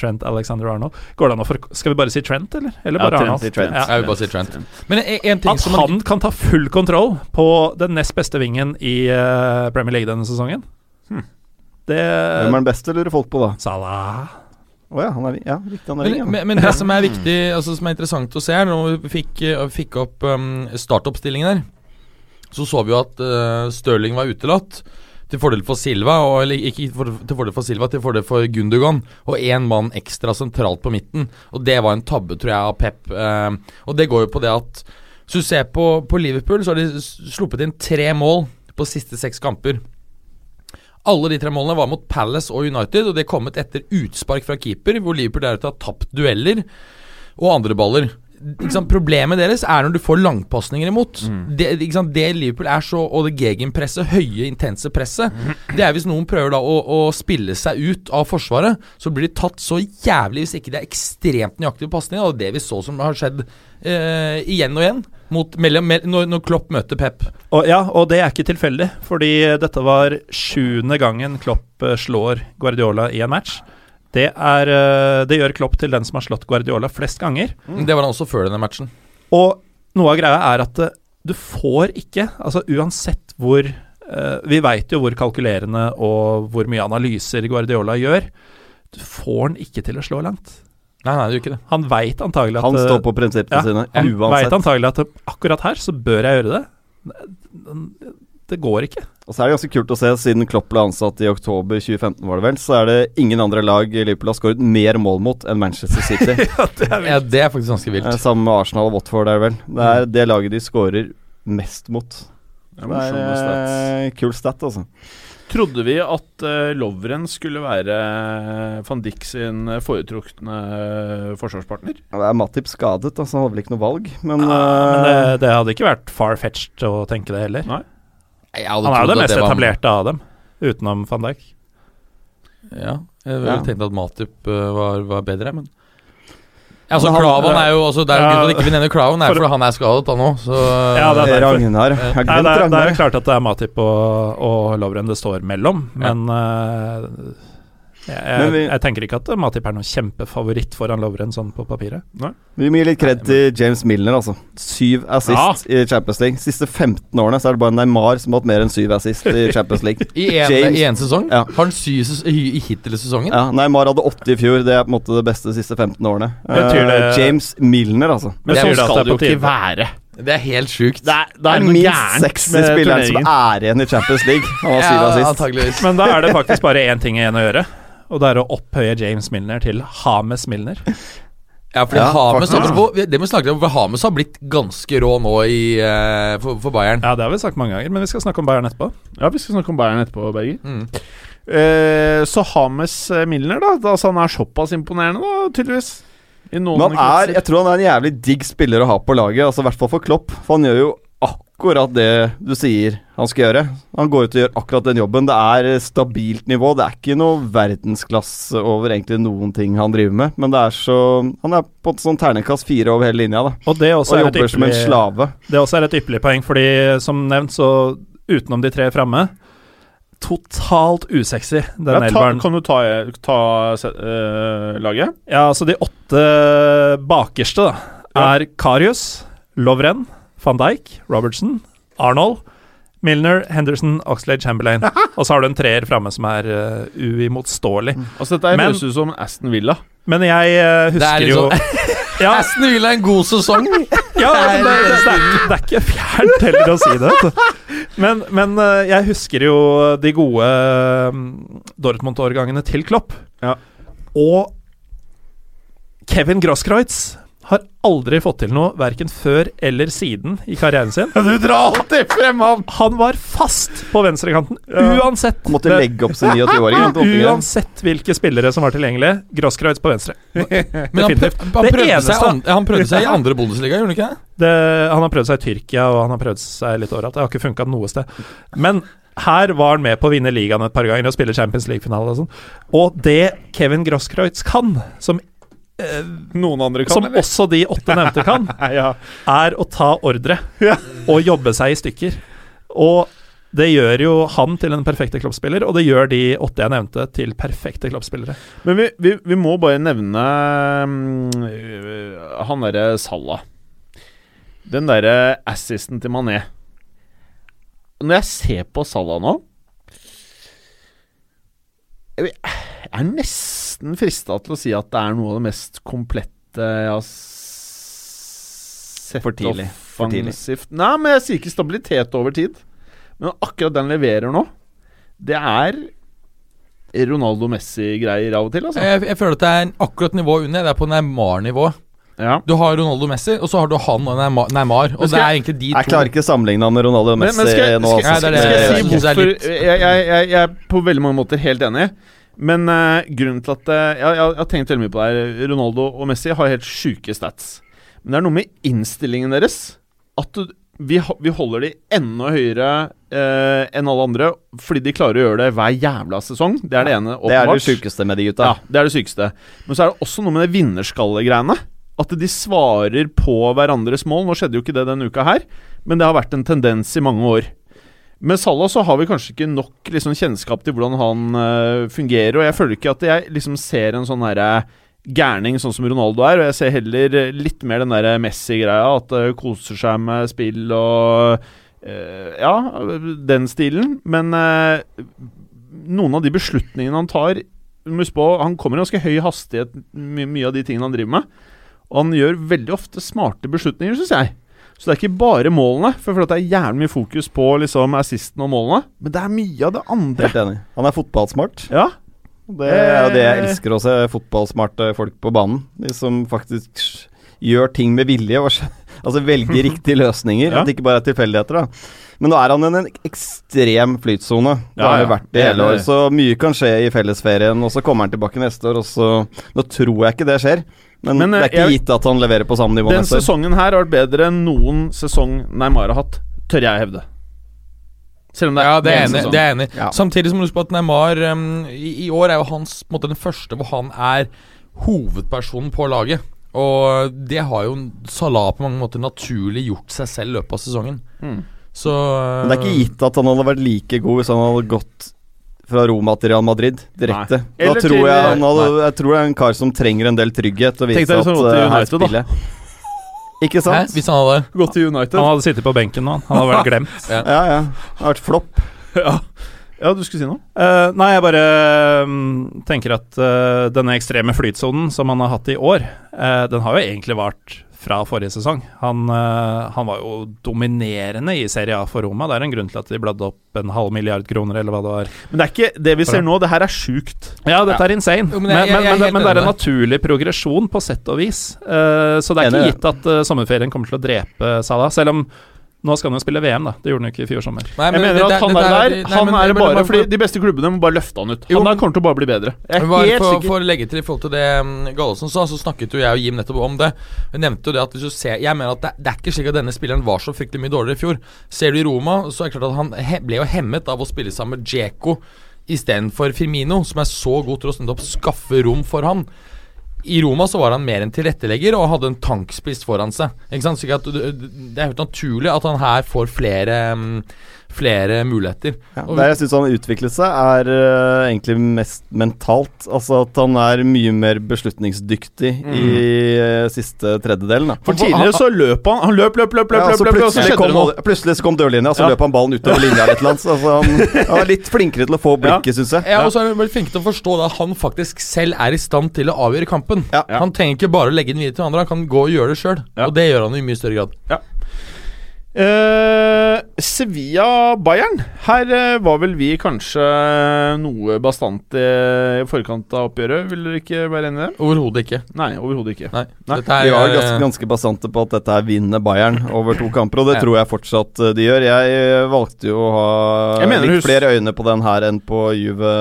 Trent Alexander Arnold Går det an å for Skal vi bare si Trent, eller? Eller Ja, Trent, Arnold? Trent. Ja. Jeg vil bare si Trent. Men en, ting At som man, han kan ta full kontroll på den nest beste vingen i Premier League denne sesongen. Det Hvem er den beste, lurer folk på da. Salah. Oh, ja, han er Ja, riktig, han er men, ring, ja. men, men det som er viktig, altså som er interessant å se her, når vi fikk, eh, fikk opp um, startoppstillingen her, så så vi jo at uh, Stirling var utelatt. Til fordel for Silva, og, eller ikke for, til fordel for Silva, til fordel for Gundogan. Og én mann ekstra sentralt på midten. Og det var en tabbe, tror jeg, av Pep. Uh, og det går jo på det at Hvis du ser på, på Liverpool, så har de sluppet inn tre mål på siste seks kamper. Alle de tre målene var mot Palace og United, og det er kommet etter utspark fra keeper, hvor Liverpool deretter har tapt dueller og andre baller. Sant? Problemet deres er når du får langpasninger imot. Det, ikke sant? det Liverpool er så Og det gegenpresset, høye, intense presset, det er hvis noen prøver da å, å spille seg ut av Forsvaret, så blir de tatt så jævlig hvis ikke det er ekstremt nøyaktige pasninger. Og det vi så som har skjedd eh, igjen og igjen mot, mellom, når, når Klopp møter Pep. Og, ja, og det er ikke tilfeldig, fordi dette var sjuende gangen Klopp eh, slår Guardiola i en match. Det, er, eh, det gjør Klopp til den som har slått Guardiola flest ganger. Det var han også før denne matchen. Og noe av greia er at eh, du får ikke Altså uansett hvor uh, Vi veit jo hvor kalkulerende og hvor mye analyser Guardiola gjør. Du får han ikke til å slå langt. Nei, nei, det gjør ikke det. Han veit antagelig at Han eh, står på prinsippene ja, sine, Han veit antagelig at eh, akkurat her så bør jeg gjøre det. Det går ikke. Og så er det ganske kult å se, siden Klopp ble ansatt i oktober 2015, var det vel, så er det ingen andre lag i Liverpool har skåret mer mål mot enn Manchester City. ja, det er Ja, det er faktisk ganske vilt. Eh, Sammen med Arsenal og Watford, er det vel. Det er det laget de skårer mest mot. Det er Det er eh, kul stat, altså. Trodde vi at uh, Lovren skulle være van Dijk sin foretrukne eh, forsvarspartner? Ja, Det er Matip skadet, altså han hadde vel ikke noe valg, men, uh, men det, eh, det hadde ikke vært far-fetched å tenke det heller. Nei. Han er jo den mest var- etablerte av dem, utenom van Dijk. Ja, jeg ville Ja. tenkt at Matip eh, var, var bedre, men Altså, han- Klavan er jo også Det er jo Ja, grunn til at ikke vi nevner Klavan, er for- fordi han er skadet da nå. Så Ja, det er. Ragnar. Jeg har glemt det, er, det er klart at det er Matip og, og Lovren det står mellom, men ja. jeg, jeg, vi- jeg tenker ikke at Matip er noen kjempefavoritt foran Lovren sånn på papiret. Vi må gi litt kred til James Milner, altså. Syv assist i Champions League. Siste 15 årene så er det bare Neymar som har hatt mer enn syv assist i Champions League. I en, James- sesong? Ja. Har han syv i, hittil i sesongen? Ja, Neymar hadde åtte i fjor. Det er på en måte det beste de siste 15 årene. Betyr det- Eh, James Milner, altså. Men Det sånn skal det jo ikke være. Det er helt sjukt. Det er, det er er minst gærent 60 med spillere som er igjen i Champions League. Han har syv Ja, assist. antageligvis. Men da er det faktisk bare én ting igjen å gjøre, og det er å opphøye James Milner til Hames Milner. Ja, fordi Ja, Hames faktisk. apropos, Det vi snakket om, for Hames har blitt ganske rå nå i, uh, for, for Bayern. Ja, det har vi sagt mange ganger, men vi skal snakke om Bayern etterpå. Ja, vi skal snakke om Bayern etterpå, Berger. Mm. Uh, så Hames eh, Milner, da. da altså, han er såpass imponerende, da, tydeligvis. I noen Men han er, jeg tror han er en jævlig digg spiller å ha på laget, altså i hvert fall for Klopp. For han gjør jo akkurat det du sier han skal gjøre. Han går ut og gjør akkurat den jobben. Det er stabilt nivå. Det er ikke noe verdensklasse over egentlig noen ting han driver med, men det er så Han er på et sånn ternekast fire over hele linja, da. Og det også Og er et jobber som en slave. Det også er et ypperlig poeng, fordi som nevnt, så utenom de tre framme Totalt usexy, den ja, ta. Kan du ta, ta eh, laget? Ja, altså de åtte bakerste da Ja. er Karius, Lovren, van Dijk, Robertson, Arnold, Milner, Henderson, Oxlade, Chamberlain. Og så har du en treer framme som er uh, uimotståelig. Altså Dette Men- høres ut som Aston Villa. Men jeg Det er husker liksom- jo ja, Aston Villa er en god sesong! ja, men det, det, det, det er ikke fjernt heller å si det. Men, men uh, jeg husker jo de gode mm, Dortmund-årgangene til Klopp. Ja. Og Kevin Grosskreutz har aldri fått til noe, verken før eller siden i karrieren sin. Du drar alltid frem han! Han var fast på venstrekanten, uansett. Han måtte legge opp sin 29-åring. han tok ikke det. Uansett hvilke spillere som var tilgjengelige. Grosskreutz på venstre. Men han, Definitivt. prøv, han, prøvde seg, an- han prøvde seg i andre Bundesliga, gjorde han ikke det? Det, han har prøvd seg i Tyrkia, og han har prøvd seg litt overalt. Det har ikke funka noe sted. Men her var han med på å vinne ligaen et par ganger og spille Champions League-finale og sånn. Og det Kevin Grosskreutz kan, som, Noen andre kan, som eller? også de åtte nevnte kan, ja. er å ta ordre Ja. og jobbe seg i stykker. Og det gjør jo han til en perfekte kloppspiller, og det gjør de åtte jeg nevnte, til perfekte kloppspillere. Men vi, vi, vi må bare nevne øh, han derre Salah. Den derre assisten til Mané. Når jeg ser på Salah nå Jeg vet jeg er nesten frista til å si at det er noe av det mest komplette jeg har sett For tidlig. For tidlig. offensivt. Nei, men jeg sier ikke stabilitet over tid. Men akkurat den leverer nå, det er Ronaldo Messi-greier av og til, altså. Jeg, jeg føler at det er akkurat nivå under. Det er på Neymar-nivå. Ja. Du har Ronaldo Messi, og så har du han og Neymar. Og det er egentlig de Jeg to. klarer ikke å sammenligne han med Ronaldo og Messi men skal, nå. skal. Nei, det det skal jeg jeg si hvorfor jeg, jeg, jeg, jeg er på veldig mange måter helt enig. Men uh, grunnen til at uh, jeg, jeg, har tenkt veldig mye på det her Ronaldo og Messi har helt sjuke stats. Men det er noe med innstillingen deres. At du, vi, vi holder de enda høyere uh, enn alle andre fordi de klarer å gjøre det hver jævla sesong. Det er det ene. Det er det sykeste sjukeste med de gutta. Ja, det er det sykeste. Men så er det også noe med det vinnerskallegreiene. At de svarer på hverandres mål. Nå skjedde jo ikke det denne uka her, men det har vært en tendens i mange år. Med Salah så har vi kanskje ikke nok liksom, kjennskap til hvordan han uh, fungerer, og jeg føler ikke at jeg liksom ser en sånn herre gærning sånn som Ronaldo er, og jeg ser heller litt mer den derre Messi-greia, at det koser seg med spill og øh, Ja, den stilen. Men øh, noen av de beslutningene han tar Husk på, Han kommer i ganske høy hastighet, my mye av de tingene han driver med. Og han gjør veldig ofte smarte beslutninger, syns jeg. Så det er ikke bare målene. For jeg det er jævlig mye fokus på liksom assisten og målene. Men det er mye av det andre. Helt enig. Han er fotballsmart. Ja, Det er jo det jeg elsker å se. Fotballsmarte folk på banen. De som faktisk gjør ting med vilje. Altså velger riktige løsninger. Ja. At det ikke bare er tilfeldigheter. da Men nå er han i en ekstrem flytsone. Det Ja, har ja. jo vært det hele år. Så mye kan skje i fellesferien, og så kommer han tilbake neste år, og så Nå tror jeg ikke det skjer. Men, Men, det er eh, ikke jeg- gitt at han leverer på samme nivå Den neste sesongen her har vært bedre enn noen sesong Neymar har hatt, tør jeg hevde. Selv om det er Ja, det er enig. Det er enig. Ja. Samtidig som du husker på at Neymar um, i, I år er jo hans på en måte den første hvor han er hovedpersonen på laget. Og det har jo Salah på mange måter naturlig gjort seg selv i løpet av sesongen. Mm. Så Men det er ikke gitt at han hadde vært like god hvis han hadde gått fra Roma til Real Madrid direkte. Da tror jeg han hadde, Jeg tror det er en kar som trenger en del trygghet og Tenk vise deg at hvis han gått til eh, her United, da. spiller jeg. Ikke Hæ? sant? Hvis han hadde Gått til United. Han hadde sittet på benken nå. Han hadde vært glemt. Ja, ja. Det har vært flopp. ja. ja, du skulle si noe? Uh, nei, jeg bare um, tenker at uh, denne ekstreme flytsonen som han har hatt i år, uh, den har jo egentlig vart fra forrige sesong. Han, eh, han var jo dominerende i Serie A for Roma. Det er en grunn til at de bladde opp en halv milliard kroner, eller hva det var. Men det er ikke det vi ser nå. Det her er sjukt. Ja, dette er insane. Jo, men, men jeg- men, jeg- jeg men, men, men det er en naturlig progresjon på sett og vis. Uh, så det er ikke gitt at uh, sommerferien kommer til å drepe Salah, selv om nå skal han jo spille VM, da. Det gjorde han jo ikke i fjor sommer. Nei, Jeg mener at at det- han dette er der. nei, Han men- er men- bare men- fordi de beste klubbene må bare løfte han ut. Jo, Han der men- kommer til å bare bli bedre. Jeg er bare helt for, sikker. for å legge til i forhold til det mm, Gallosen sa, så snakket jo jeg og Jim nettopp om det. Vi nevnte jo det at hvis du ser Jeg mener at det, det er ikke slik at denne spilleren var så fryktelig mye dårligere i fjor. Ser du i Roma, så er det klart at han he, ble jo hemmet av å spille sammen med Djeko istedenfor Firmino, som er så god til å opp, skaffe rom for han. I Roma så var han mer en tilrettelegger og hadde en tankspiss foran seg. Ikke sant? Så det er helt naturlig at han her får flere, mm, flere muligheter. Ja, det jeg syns han utviklet seg, er uh, egentlig mest mentalt. Altså at han er mye mer beslutningsdyktig i uh, siste tredjedelen. Da. For tidligere så løp han. Han løp, løp, løp, løp, Ja, løp, så løp, og så plutselig, skjedde det plutselig så kom dørlinja, og så Ja. løp han ballen utover linja litt. Så, altså, han, han er litt flinkere til å få blikket, syns jeg. Ja, og så er han blitt flink til å forstå da, at han faktisk selv er i stand til å avgjøre kampen. Ja. Han trenger ikke bare å legge den videre til andre, han kan gå og gjøre det sjøl. Ja. Og det gjør han i mye større grad. Eh, Sevilla-Bayern. Her uh, var vel vi kanskje noe bastant eh, i forkant av oppgjøret. Vil dere ikke være enig i det? Overhodet ikke. Nei, overhodet ikke. Nei. Nei. Dette er, vi var eh, ganske, ganske basante på at dette her vinner Bayern over to kamper, og det Ja. tror jeg fortsatt eh, de gjør. Jeg eh, valgte jo å ha litt flere øyne på den her enn på Juve.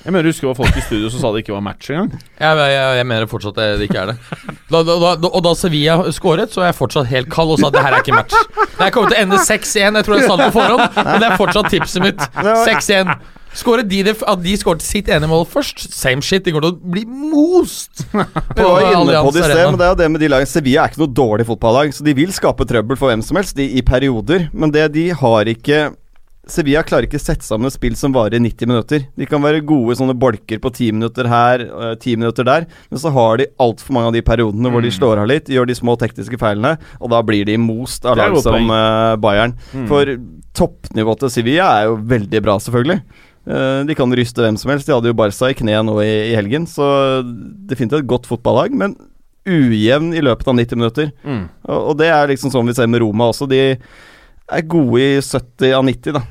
Jeg mener, husker det var folk i studio som sa det ikke var match engang. jeg, jeg, jeg mener fortsatt det, det ikke er det. Da, da, da, og da Sevilla skåret, så er jeg fortsatt helt kald og sa at det her er ikke match. Det her kommer til å ende 6-1, jeg tror jeg sa det på forhånd, men det er fortsatt tipset mitt. 6-1. Skåret de det, At de skåret sitt ene mål først, same shit. De kommer til å bli most. Vi var inne på det i sted, men det er jo det med de lagene Sevilla er ikke noe dårlig fotballag, så de vil skape trøbbel for hvem som helst de, i perioder. Men det de har ikke Sevilla klarer ikke sette sammen et spill som varer i 90 minutter. De kan være gode sånne bolker på 10 minutter her, eh, 10 minutter der, men så har de altfor mange av de periodene hvor de slår av litt, gjør de små tekniske feilene, og da blir de most av lag som eh, Bayern. Mm. For toppnivået til Sevilla er jo veldig bra, selvfølgelig. Uh, de kan ryste hvem som helst. De hadde jo Barca i kneet nå i, i helgen, så definitivt et godt fotballag, men ujevn i løpet av 90 minutter. Mm. Og, og det er liksom sånn vi ser med Roma også. De er gode i 70 av 90, da.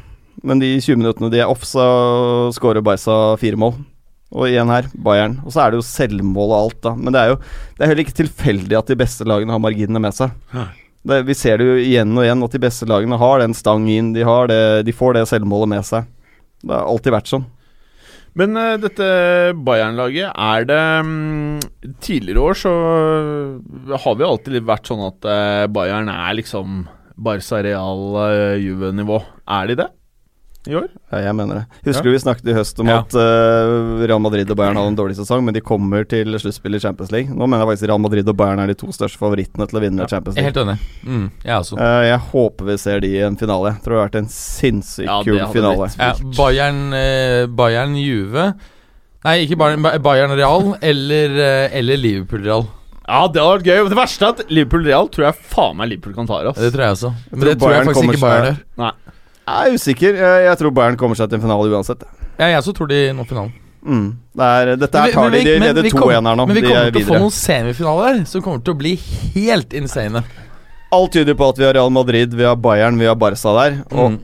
Men de 20 minuttene de er off, så skårer Barca fire mål. Og igjen her, Bayern. Og så er det jo selvmål og alt, da. Men det er jo det er heller ikke tilfeldig at de beste lagene har marginene med seg. Det, vi ser det jo igjen og igjen at de beste lagene har den stang inn, de, har det, de får det selvmålet med seg. Det har alltid vært sånn. Men uh, dette Bayern-laget, er det um, Tidligere år så har vi alltid vært sånn at uh, Bayern er liksom Barca Real uh, Juve-nivå. Er de det i år? Ja, jeg mener det. Husker du vi snakket i høst om Ja. at uh, Real Madrid og Bayern hadde en dårlig sesong, men de kommer til sluttspill i Champions League. Nå mener jeg faktisk Real Madrid og Bayern er de to største favorittene til å vinne Champions Jeg er League. helt enig. Mm, jeg også. Eh, jeg håper vi ser de i en finale. Jeg tror det har vært en sinnssykt Ja, kul finale. Ja, Bayern, uh, Bayern Juve Nei, ikke Bayern, Bayern Real eller, eller Liverpool Real. Ja, det hadde vært gøy. Det verste er at Liverpool Real tror jeg faen meg Liverpool kan ta Ass. Det tror jeg også. Men tror det tror jeg faktisk ikke Bayern gjør. Jeg er usikker. Jeg, jeg tror Bayern kommer seg til en finale uansett. Ja, jeg også tror de når finalen. Mm. Det er, dette Men her tar de. De leder vi 2-1 kommer- her nå. Men vi kommer er til å få noen semifinaler som kommer til å bli helt insane. Alt tyder på at vi har Real Madrid, vi har Bayern, vi har Barca der. Og Mm.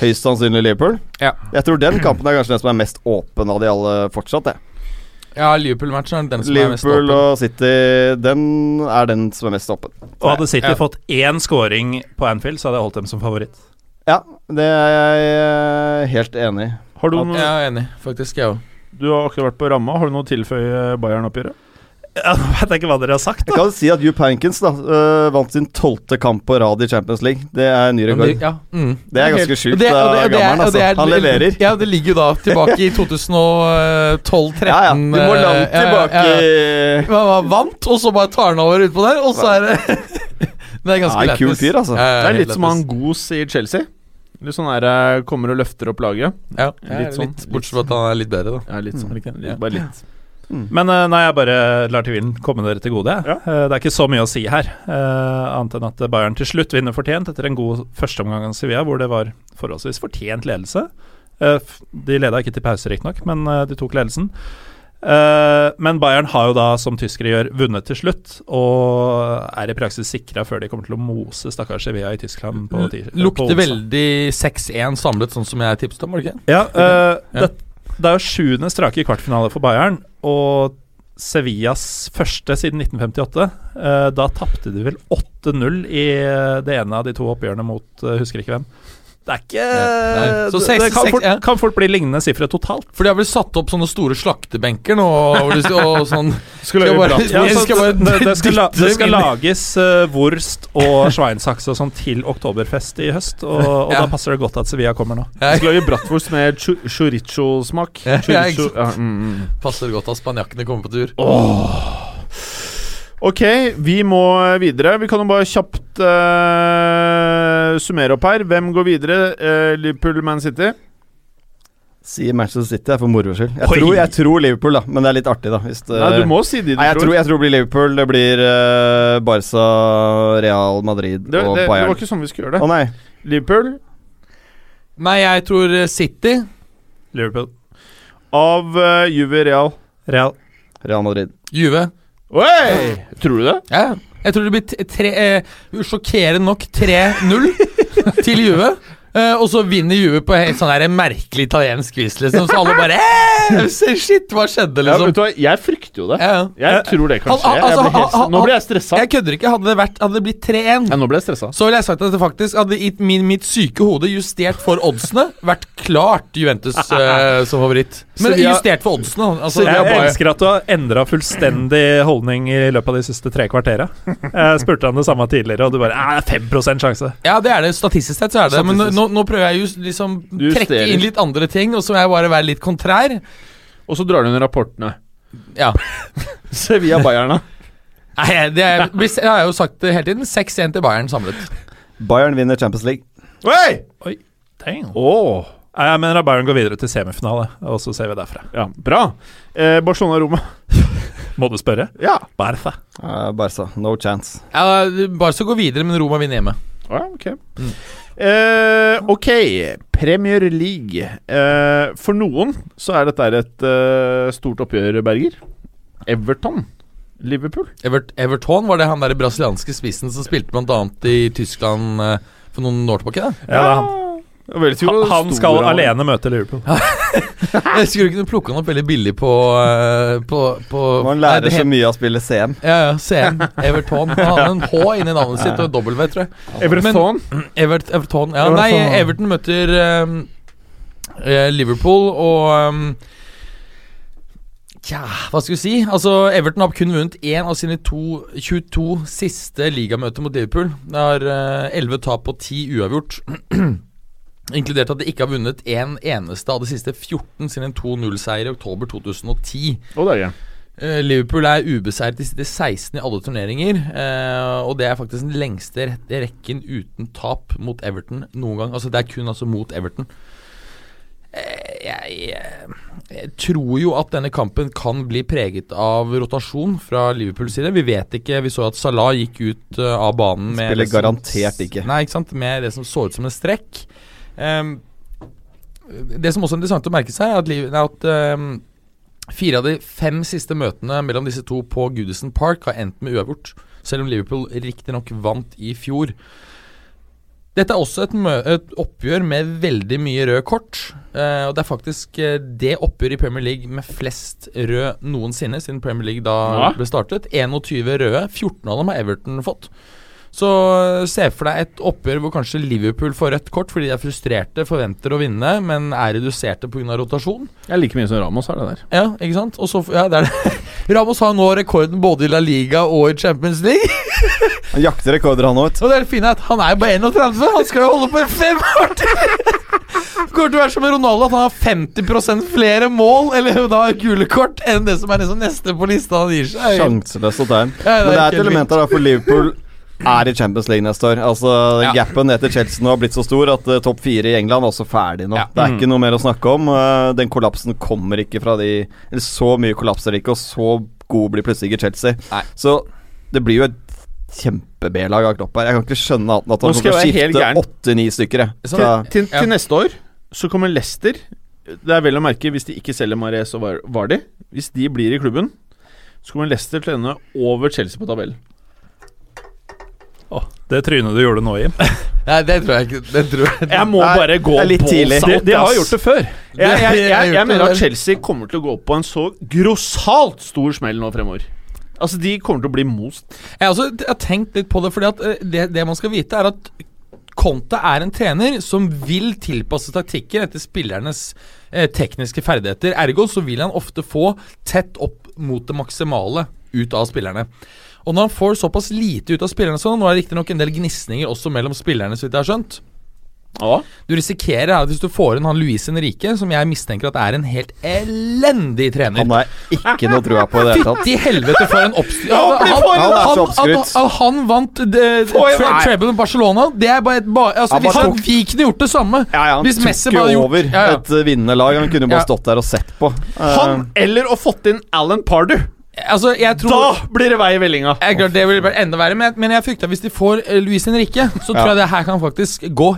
høyst sannsynlig Liverpool. Ja. Jeg tror den kampen er kanskje den som er mest åpen av de alle fortsatt. Det. Ja, Liverpool-matchen er den som er mest åpen. Liverpool og City, den er den som er mest åpen. Og hadde City Ja. fått én scoring på Anfield, så hadde jeg holdt dem som favoritt. Ja, det er jeg helt enig i. Har du, Jeg er enig, faktisk, jeg òg. du har akkurat vært på ramma. Har du noe å tilføye Bayern-oppgjøret? Ja, Nå vet jeg ikke hva dere har sagt, Jeg da. kan si at Jupp Pankins da øh, vant sin tolvte kamp på rad i Champions League. Det er ny rekord. Ja, mm. Det er ganske sjukt av det- det gammelen, det altså. er- Han leverer. Ja, det ligger jo da tilbake i 2012-13. Ja, ja. Du må langt tilbake Man var vant, og så bare tar han over utpå der, og så er det Det er ganske Ja, en kul fyr, altså. Det er litt som han Gos Goos i Chelsea. Litt sånn her eh, kommer og løfter opp laget. Ja, Litt sånn. litt Bortsett fra at han er litt bedre, da. Ja, litt sånn. Mm, Litt, bare litt. Men eh, nei, jeg bare lar tvilen komme dere til gode. jeg. Eh, det er ikke så mye å si her, annet enn at Bayern til slutt vinner fortjent etter en god førsteomgang av Sevilla, hvor det var forholdsvis fortjent ledelse. De leda ikke til pause, riktignok, men de tok ledelsen. Eh, men Bayern har jo da, som tyskere gjør, vunnet til slutt, og er i praksis sikra før de kommer til å mose stakkars Sevilla i Tyskland på på Lukter onsdag. veldig 6-1 samlet, sånn som jeg tipset om, var det ikke? Ja, uh, Det, det er jo sjuende strake i kvartfinale for Bayern, og Sevillas første siden 1958. Uh, da tapte de vel 8-0 i eh, det ene av de to oppgjørene mot uh, husker ikke hvem. Det er ikke ja, Så det, seks- det kan, seks- fort, ja. kan fort bli lignende sifre totalt. For de har vel satt opp sånne store slaktebenker nå, Og, og sånn Skulle Skal bare- Ja, så skal bare det, det, skal det skal lages uh, wurst og sveinsaks og sånn til oktoberfest i høst, og, og Ja. da passer det godt at Sevilla kommer nå. Ja. skal lage bratwurst med chorizo-smak. Ja, ja, Chorizo, mm, mm. Passer godt at spanjakkene kommer på tur. Ok, vi må videre. Vi kan jo bare kjapt eh, summere opp her. Hvem går videre? Eh, Liverpool, Man City? Sier Manchester City er for moro skyld. Jeg tror, jeg tror Liverpool, da, men det er litt artig, da. Hvis det, Nei, du må si de du Nei, jeg, tror, tror. jeg tror det blir Liverpool. Det blir uh, Barca, Real Madrid Det, det, Bayern. det var ikke sånn vi skulle gjøre det. Å nei. Liverpool Nei, jeg tror eh, City. Liverpool. av uh, Juve Real. Real. Real Madrid. Juve. Oi! Tror du det? Ja, jeg tror det blir tre eh, Sjokkerende nok 3-0 til Juve. Eh, og så vinner Juve på en sånn her merkelig italiensk vis, liksom. Så alle bare eh, Shit, hva skjedde, Ja, vet liksom? du hva, jeg frykter jo det. Ja. Jeg tror det kan skje. Jeg altså, blir helt, nå blir jeg stressa. Jeg kødder ikke. Hadde det, vært, hadde det blitt 3-1 Ja, nå ble jeg stressa. så ville jeg sagt at det faktisk hadde i min, mitt syke hode justert for oddsene vært klart Juventus uh, som favoritt. Men Sevilla- justert for oddsene. Altså, Jeg, er bare- elsker at du har endra fullstendig holdning i løpet av de siste tre kvartera. Jeg spurte han det samme tidligere, og du bare «Ah, 5% sjanse. Ja, det er det. Statistisk sett så er det det. Men nå, Nå prøver jeg å liksom trekke inn litt andre ting, og så må jeg bare være litt kontrær. Og så drar du under rapportene. Ja. Sevilla Bayern, da. Nei, det er, jeg har jo sagt det hele tiden. 6-1 til Bayern samlet. Bayern vinner Champions League. Oi! Oi, dang Åh, Jeg mener at Bayern går videre til semifinale, og så ser vi derfra. ja, bra. Eh, Barcelona-Roma. Må du spørre? Ja. Barca. Uh, Barca, no chance. Ja, Barca går videre, men Roma vinner hjemme. Ja, ok. Eh, ok, Premier League. Uh, for noen så er dette et uh, stort oppgjør, Berger. Everton. Liverpool. Evert, Everton var det han der brasilianske spissen som spilte bl.a. i Tyskland for noen år tilbake. Da. Ja, det er han. Så Han, skal han alene møte Liverpool. Jeg skulle kunne plukke han opp veldig billig på, eh, på, på Man lærer så mye av å spille CM. Ja, ja, CM. Everton. Han hadde en H inni navnet sitt og en W, tror jeg. Everton. Evert, Everton. Ja, nei, Everton møter eh, Liverpool og um, Tja, hva skal vi si? Altså, Everton har kun vunnet én av sine to, 22 siste ligamøter mot Liverpool. Det har elleve 11 tap og 10 uavgjort. Inkludert at de ikke har vunnet en eneste av de siste 14 siden en 2-0-seier i oktober 2010. Og det er gøy. Eh, Liverpool er ubeseiret de siste 16 i alle turneringer. eh, og det er faktisk den lengste rekken uten tap mot Everton noen gang. Altså Det er kun altså mot Everton. Jeg, jeg, eh, jeg tror jo at denne kampen kan bli preget av rotasjon fra Liverpools side. Vi vet ikke. Vi så at Salah gikk ut eh, av banen med Spiller som- garantert ikke. Nei, ikke sant Med det som så ut som en strekk. Ehm, det som også er interessant å merke seg, er at, Liv- er at um, fire av de fem siste møtene mellom disse to på Goodison Park har endt med uavgjort. Selv om Liverpool riktignok vant i fjor. Dette er også et, et oppgjør med veldig mye røde kort. Uh, og det er faktisk uh, det oppgjøret i Premier League med flest rød noensinne, siden Premier League da Ja. ble startet. 21 røde. 14 av dem har Everton fått. Så eh, se for deg et oppgjør hvor kanskje Liverpool får rødt kort fordi de er frustrerte, forventer å vinne, men er reduserte pga. rotasjon. Jeg liker like mye som Ramos, har det der. Ja, ikke sant? Og så, ja, det er det. Ramos har nå rekorden både i La Liga og i Champions League. Han jakter rekorder, han òg. Og det er det fine at han er jo bare 31. Han skal jo holde på i fem år til! Det kommer til å være som med Ronaldo, at han har 50% flere mål, eller jo da gule kort, enn det som er liksom neste på lista han gir seg. Sjanseløst å ta Men det er et element her for Liverpool er i Champions League neste år. Altså Ja. Gapen etter Chelsea nå har blitt så stor at uh, topp fire i England er også ferdig nå. Ja. Det er ikke noe mer å snakke om. Uh, den kollapsen kommer ikke fra de Eller så mye kollapser det ikke, og så god blir plutselig ikke Chelsea. Nei. Så det blir jo et kjempe-B-lag av Klopp her. Jeg kan ikke skjønne at han kommer til å skifte åtte-ni stykker. Til, Til, Ja. til neste år så kommer Leicester Det er vel å merke hvis de ikke selger Mares og Vardi. Hvis de blir i klubben, så kommer Leicester til å ende over Chelsea på tabellen. Åh, det trynet du gjorde nå, Jim. Nei, det tror jeg ikke. Det tror jeg. Jeg må Nei, bare gå på salt tidlig. De, de har gjort det før. Jeg, jeg, jeg, Jeg jeg mener at. Chelsea kommer til å gå på en så grossalt stor smell nå fremover. Altså, de kommer til å bli most. Jeg også jeg har tenkt litt på det, fordi at eh, det, det man skal vite, er at Conte er en trener som vil tilpasse taktikker etter spillernes eh, tekniske ferdigheter. Ergo så vil han ofte få tett opp mot det maksimale ut av spillerne. Og når han får såpass lite ut av spillerne sånn, Nå er det riktignok en del gnisninger også mellom spillerne, så vidt jeg har skjønt. Ja. Du risikerer at hvis du får inn han Luis Henrique, som jeg mistenker at er en helt elendig trener Han har ikke noe trua på i det hele tatt. Fytti helvete for en oppskrytt Ja, han, han, Han er han, han, han vant Nei. treble med Barcelona. Det er bare et ba, altså, Hvis bare han vi kunne gjort det samme Ja, ja, Hvis Messi tok bare jo gjort- over ja, ja. et uh, vinnende lag. Han kunne bare stått der og sett på. Uh, Han eller å fått inn Alan Pardew. Altså, jeg tror Da blir det vei i vellinga. jeg, klart Det vil være enda verre, men, men jeg frykter at hvis de får Louise Luis Henrique, så tror Ja. jeg det her kan faktisk gå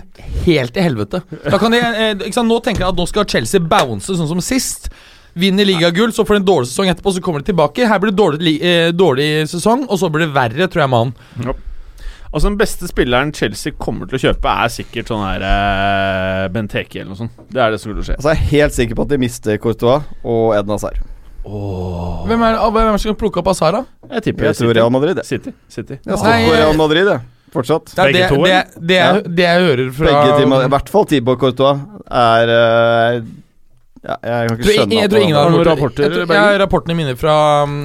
helt til helvete. Da kan de, eh, ikke sant, Nå tenker jeg at nå skal Chelsea bounce sånn som sist. Vinner ligagull, så får de en dårlig sesong etterpå, så kommer de tilbake. Her blir det dårlig, eh, dårlig sesong, og så blir det verre, tror jeg, med han. Altså Den beste spilleren Chelsea kommer til å kjøpe, er sikkert sånn her uh, Benteke eller noe sånt. Det er det som kommer til å skje. altså, jeg er helt sikker på at de mister Courtois og Eden Hazard. Ah, hvem er det som kan plukke opp Asara? Jeg tipper Jeg tror Real Madrid. City. City. Jeg står på Real Madrid, jeg. Fortsatt. Det er Begge det, to, det, det, jeg, det jeg hører fra Begge teamene, I hvert fall Tibor Courtois, er uh, Ja, jeg kan ikke tror, skjønne jeg, jeg tror ingen Har noen rapporter, Rapportene mine fra,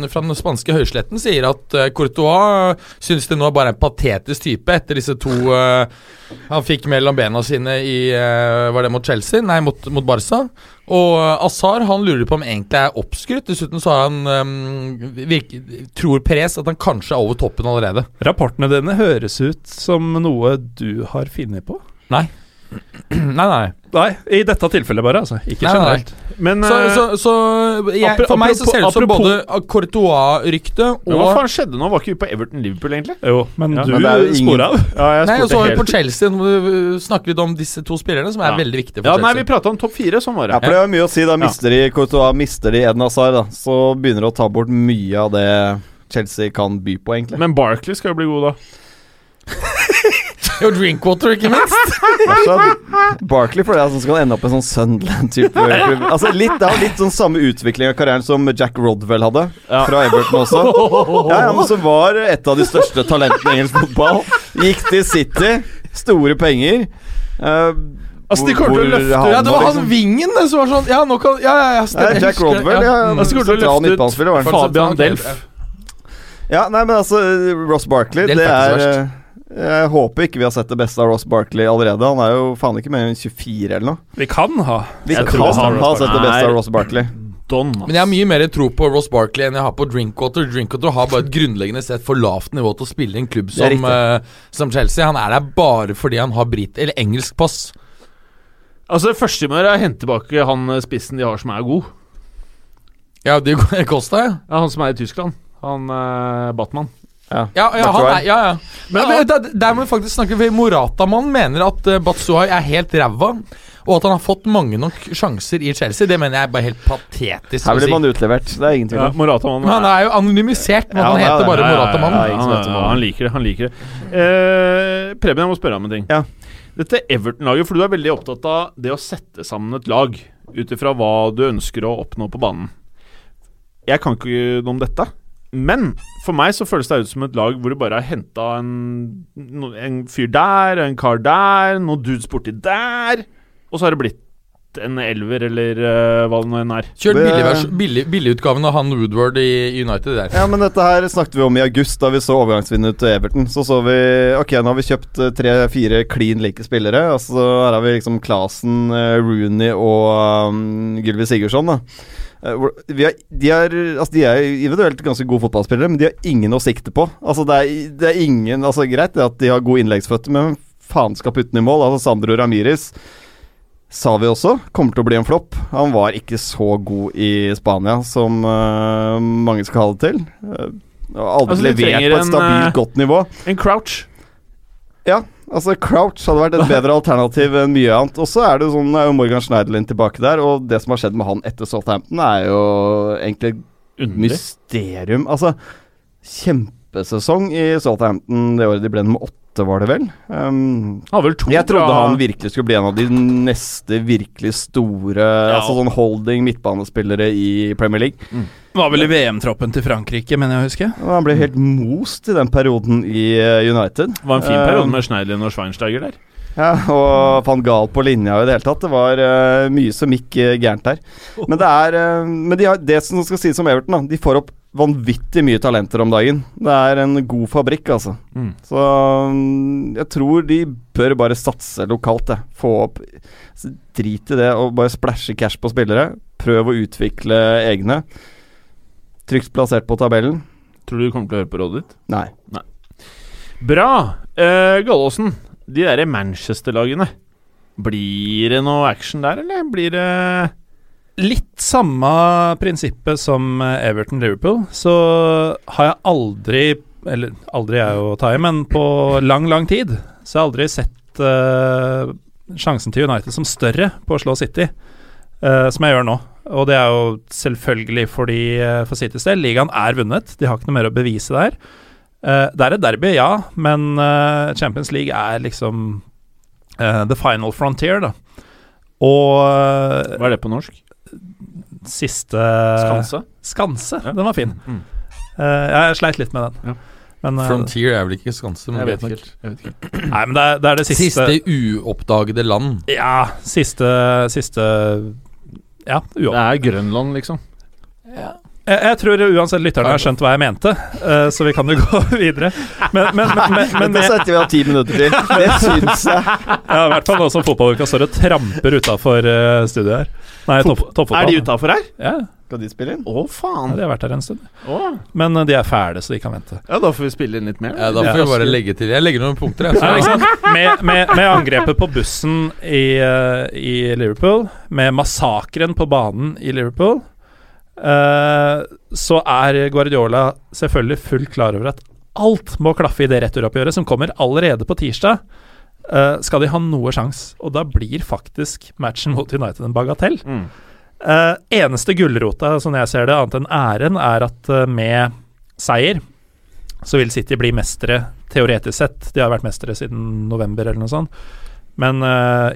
fra den spanske høysletten sier at uh, Courtois syns det nå bare er en patetisk type etter disse to uh, han fikk mellom bena sine i uh, Var det mot Chelsea? Nei, mot, mot Barca. Og uh, Azar han lurer på om egentlig er oppskrytt. Dessuten så har han um, virke, tror Perez at han kanskje er over toppen allerede. Rapportene dine høres ut som noe du har funnet på. Nei. nei, nei. Nei, i dette tilfellet bare, altså. Ikke Nei, generelt. nei. Men Så, eh, så, så jeg, for meg så ser det ut som både Courtois-ryktet men hva faen skjedde nå? Var ikke vi på Everton-Liverpool, egentlig? Jo, men Ja, du er ingen- spora av. Ja, jeg Nei, og så var vi på Chelsea. Nå snakker du litt om disse to spillerne, som er Ja. veldig viktige for Ja, nei, vi prata om topp fire. Sånn var det. Ja, for det er mye å si. Da mister de Courtois, mister de Eden Hazard, da. Så begynner de å ta bort mye av det Chelsea kan by på, egentlig. Men Barkley skal jo bli god, da. Og Drinkwater, ikke minst. Altså, Barkley for det som skal ende opp i en sånn Sunderland-type klubb. Altså, litt, det har litt sånn samme utvikling av karrieren som Jack Rodwell hadde, Ja. fra Everton også. Ja, han Som var et av de største talentene i engelsk fotball. Gikk til City, store penger. Uh, Altså, de kommer til å løfte- han Ja, det var han liksom- vingen det, som var sånn Ja, nå kan Ja, ja, ja. Stemmer, Jack Rodwell, ja. Mm. Altså, Sentral midtbanespiller, var han. Fabian Delf. Ja, nei, men altså Ross Barkley, Det det, er er Jeg håper ikke vi har sett det beste av Ross Barkley allerede. Han er jo faen ikke mer enn 24 eller noe. Vi kan ha. Vi Jeg kan ha, ha sett det beste av Ross Barkley. Don. Men jeg har mye mer tro på Ross Barkley enn jeg har på Drinkwater. Drinkwater har bare et grunnleggende sett for lavt nivå til å spille i en klubb som, uh, som Chelsea. Han er der bare fordi han har brit eller engelsk pass. Altså, det første må gjøre, er å hente tilbake han eh, spissen de har som er god. Ja, det kosta, ja. Ja, Han som er i Tyskland. Han uh, Batman. Ja, ja, han er, ja, ja. Men, men der, der må vi faktisk snakke Morata-mannen mener at uh, Batsuai er helt ræva, og at han har fått mange nok sjanser i Chelsea. Det mener jeg er bare helt patetisk Her blir man utlevert. Det er ingen tvil Ja, om. Men han er jo anonymisert, men Ja, han er heter bare Ja, ja, ja, ja, han, ja, han. han liker det. Han liker det. Eh, Preben, jeg må spørre om en ting. Ja. Dette Everton-laget, for du er veldig opptatt av det å sette sammen et lag ut ifra hva du ønsker å oppnå på banen. Jeg kan ikke noe om dette, men for meg så føles det ut som et lag hvor du bare har henta en, en fyr der, en kar der, noen dudes borti der, og så har det blitt en elver, eller uh, hva det nå enn er. Kjør billigutgaven billig, billig av han Woodward i United der. Ja, men dette her snakket vi om i august, da vi så overgangsvinduet til Everton. Så så vi Ok, nå har vi kjøpt eh, tre-fire klin like spillere. Altså, her har vi liksom Clasen, eh, Rooney og um, Gylvi Sigurdsson, da. Vi har, de, er, altså, de er individuelt ganske gode fotballspillere, men de har ingen å sikte på. Altså, det er, det er ingen Altså, greit det at de har gode innleggsføtter, men faen skal putte dem i mål? Altså, Sandro Ramires sa vi også kommer til å bli en flopp. Han var ikke så god i Spania som uh, mange skal ha det til. Uh, aldri Altså, levert på et stabilt, en, godt nivå. En crouch. Ja, altså Crouch hadde vært et bedre alternativ enn mye annet. Og så er det sånn, er jo Morgan Schneiderlin tilbake der, og det som har skjedd med han etter Southampton, er jo egentlig et mysterium. Altså, kjempesesong i Southampton det året de ble nummer åtte, var det vel? Um, vel to jeg trodde han virkelig skulle bli en av de neste virkelig store Altså sånn holding midtbanespillere i Premier League. Var vel i VM-troppen til Frankrike, mener jeg å huske. Han ble helt most i den perioden i eh, United. Det var en fin periode med Schneiderlin og Schweinsteiger der. Ja, og van gal på linja i det hele tatt. Det var uh, mye som gikk uh, gærent der. Men det er uh, Men de har, det som skal sies om Everton, da, de får opp vanvittig mye talenter om dagen. Det er en god fabrikk, altså. Mm. Så mm, jeg tror de bør bare satse lokalt, jeg. Få opp Drit i det og bare splæsje cash på spillere. Prøv å utvikle egne. Trygt plassert på tabellen. Tror du du kommer til å høre på rådet ditt? Nei. Bra! Uh, Gallåsen, de derre Manchester-lagene. Blir det noe action der, eller blir det Litt samme prinsippet som eh, Everton-Liverpool, så har jeg aldri Eller aldri er jo å ta i, men på lang, lang tid så har jeg aldri sett uh, sjansen til United som større på å slå City, uh, som jeg gjør nå. Og det er jo selvfølgelig fordi uh, for Citys del, ligaen er vunnet. De har ikke noe mer å bevise der. Det er et derby, ja, men Champions League er liksom the final frontier, da. Og Hva er det på norsk? Siste Skanse? Skanse, Ja. den var fin. Mm. Uh, jeg sleit litt med den. Ja. Men, uh, Frontier er vel ikke skanse, men Jeg vet ikke. Jeg vet ikke. Nei, men det er det, er det siste, Siste uoppdagede land. Ja, siste Siste Ja, Det uansett. er Grønland, liksom. Jeg, jeg tror uansett lytterne har skjønt hva jeg mente, eh, så vi kan jo gå videre. Men, men, men, men, men det setter vi av ti minutter til. Det syns jeg. ja, i hvert fall nå som fotballuka står og tramper utafor studioet her. Nei, topp, toppfotball. Er de utafor her? Ja, Skal de spille inn? Å, ja, faen. de har vært her en stund. Å. Men eh, de er fæle, så de kan vente. Ja, da får vi spille inn litt mer. Ja, da får vi bare legge til. Jeg legger noen punkter. Jeg, Nei, så. liksom, med, med, med angrepet på bussen i, eh, i Liverpool, med massakren på banen i Liverpool, uh, så er Guardiola selvfølgelig fullt klar over at alt må klaffe i det returoppgjøret som kommer allerede på tirsdag. Eh, skal de ha noe sjans, og da blir faktisk matchen mot United en bagatell. Mm. Uh, eneste gulrota, sånn jeg ser det, annet enn æren, er at uh, med seier så vil City bli mestere, teoretisk sett. De har vært mestere siden november eller noe sånt. Men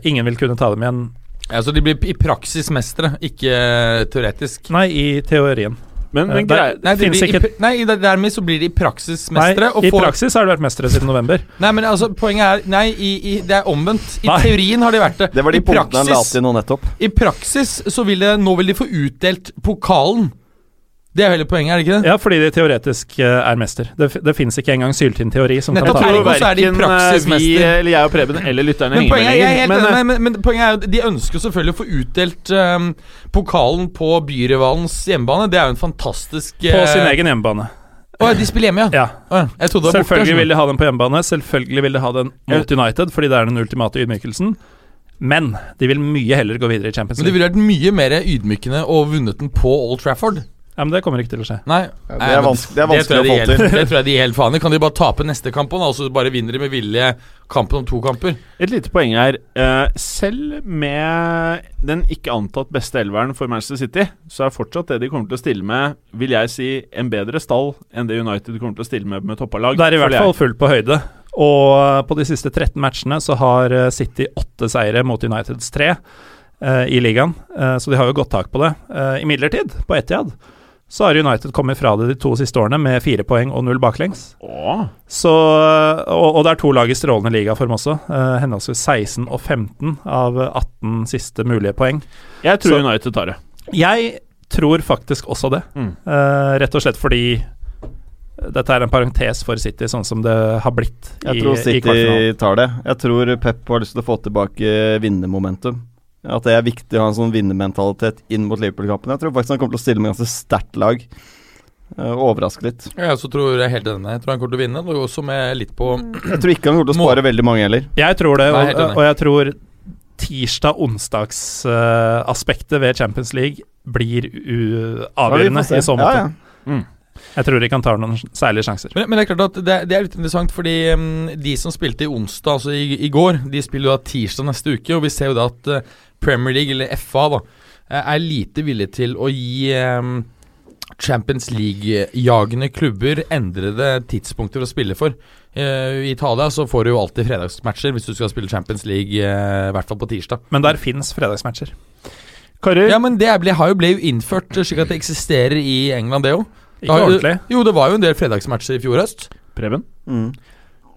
ingen vil kunne ta dem igjen. Ja, så de blir i praksis mestere, ikke teoretisk. Nei, i teorien. Men, men Eh, grei, der- Nei, det, blir, ikke- i, nei, dermed så blir de i praksis Nei, mestere. og i får- praksis har de vært mestere siden november. Nei, men altså, poenget er Nei, i, i, det er omvendt. I Nei. teorien har de vært det. Det var de I punktene han la praksis, til nå nettopp. I praksis så vil det Nå vil de få utdelt pokalen. Det er jo hele poenget, er det ikke det? Ja, fordi de teoretisk eh, er mester. Det, det fins ikke engang syltynn teori som Nettopp, kan ta er er de verken eh, vi, praksismester. eller jeg og Preben, eller lytterne Men poenget, er, jeg er helt Men, enig, eh, men, men, men poenget er jo De ønsker selvfølgelig å få utdelt um, pokalen på byrivalens hjemmebane. Det er jo en fantastisk På sin egen hjemmebane. Å, de spiller hjemme, ja. Ja. Oh, ja. Jeg det var borte. Selvfølgelig vil de ha den på hjemmebane. Selvfølgelig vil de ha den mot United, fordi det er den ultimate ydmykelsen. Men de vil mye heller gå videre i Champions League. Men det ville vært mye mer ydmykende å vunnet den på Old Trafford. Ja, men det kommer ikke til å skje. Nei. Ja, det er vanskelig- det er vanskelig det å få til. Det tror jeg de gir helt faen i. Kan de bare tape neste kamp, og så bare vinner de med vilje kampen om to kamper? Et lite poeng her. Eh, selv med den ikke antatt beste elveren for Manchester City, så er fortsatt det de kommer til å stille med, vil jeg si, en bedre stall enn det United kommer til å stille med med toppa lag. Det er i hvert fall fullt på høyde. Og på de siste 13 matchene så har eh, City åtte seire mot Uniteds tre eh, i ligaen, Eh, så de har jo godt tak på det. Uh, Imidlertid, på Etiad så har United kommet fra det de to siste årene med fire poeng og null baklengs. Åh. Så, og, og det er to lag i strålende ligaform også. Uh, henholdsvis 16 og 15 av 18 siste mulige poeng. Jeg tror Så- United tar det. Jeg tror faktisk også det. Mm. Uh, rett og slett fordi dette er en parentes for City, sånn som det har blitt Jeg i, tror City tar det. Jeg tror Pep har lyst til å få tilbake vinnermomentum. At det er viktig å ha en sånn vinnermentalitet inn mot Liverpool-kampen. Jeg tror faktisk han kommer til å stille med ganske sterkt lag. eh, overraske litt. Jeg også tror jeg er helt enig. Jeg tror han kommer til å vinne. Og også med litt på Jeg tror ikke han kommer til å spare veldig mange heller. Jeg tror det, og, og jeg tror tirsdag-onsdags-aspektet ved Champions League blir u avgjørende Ja, i så måte. Ja, ja. Jeg tror ikke han tar noen særlige sjanser. Men, men det er klart at det, det er litt interessant, fordi um, de som spilte i onsdag, altså i, i går, de spiller jo da tirsdag neste uke, og vi ser jo da at eh, Premier League, eller FA, da, eh, er lite villig til å gi um, Champions League-jagende klubber endrede tidspunkter å spille for. Eh, I Italia så får du jo alltid fredagsmatcher hvis du skal spille Champions League, eh, i hvert fall på tirsdag. Men der fins fredagsmatcher. Karer, Ja, men det ble, har jo ble jo innført slik at det eksisterer i England, det òg. Ikke ordentlig. Jo, det var jo en del fredagsmatcher i fjor høst. Preben. Mm.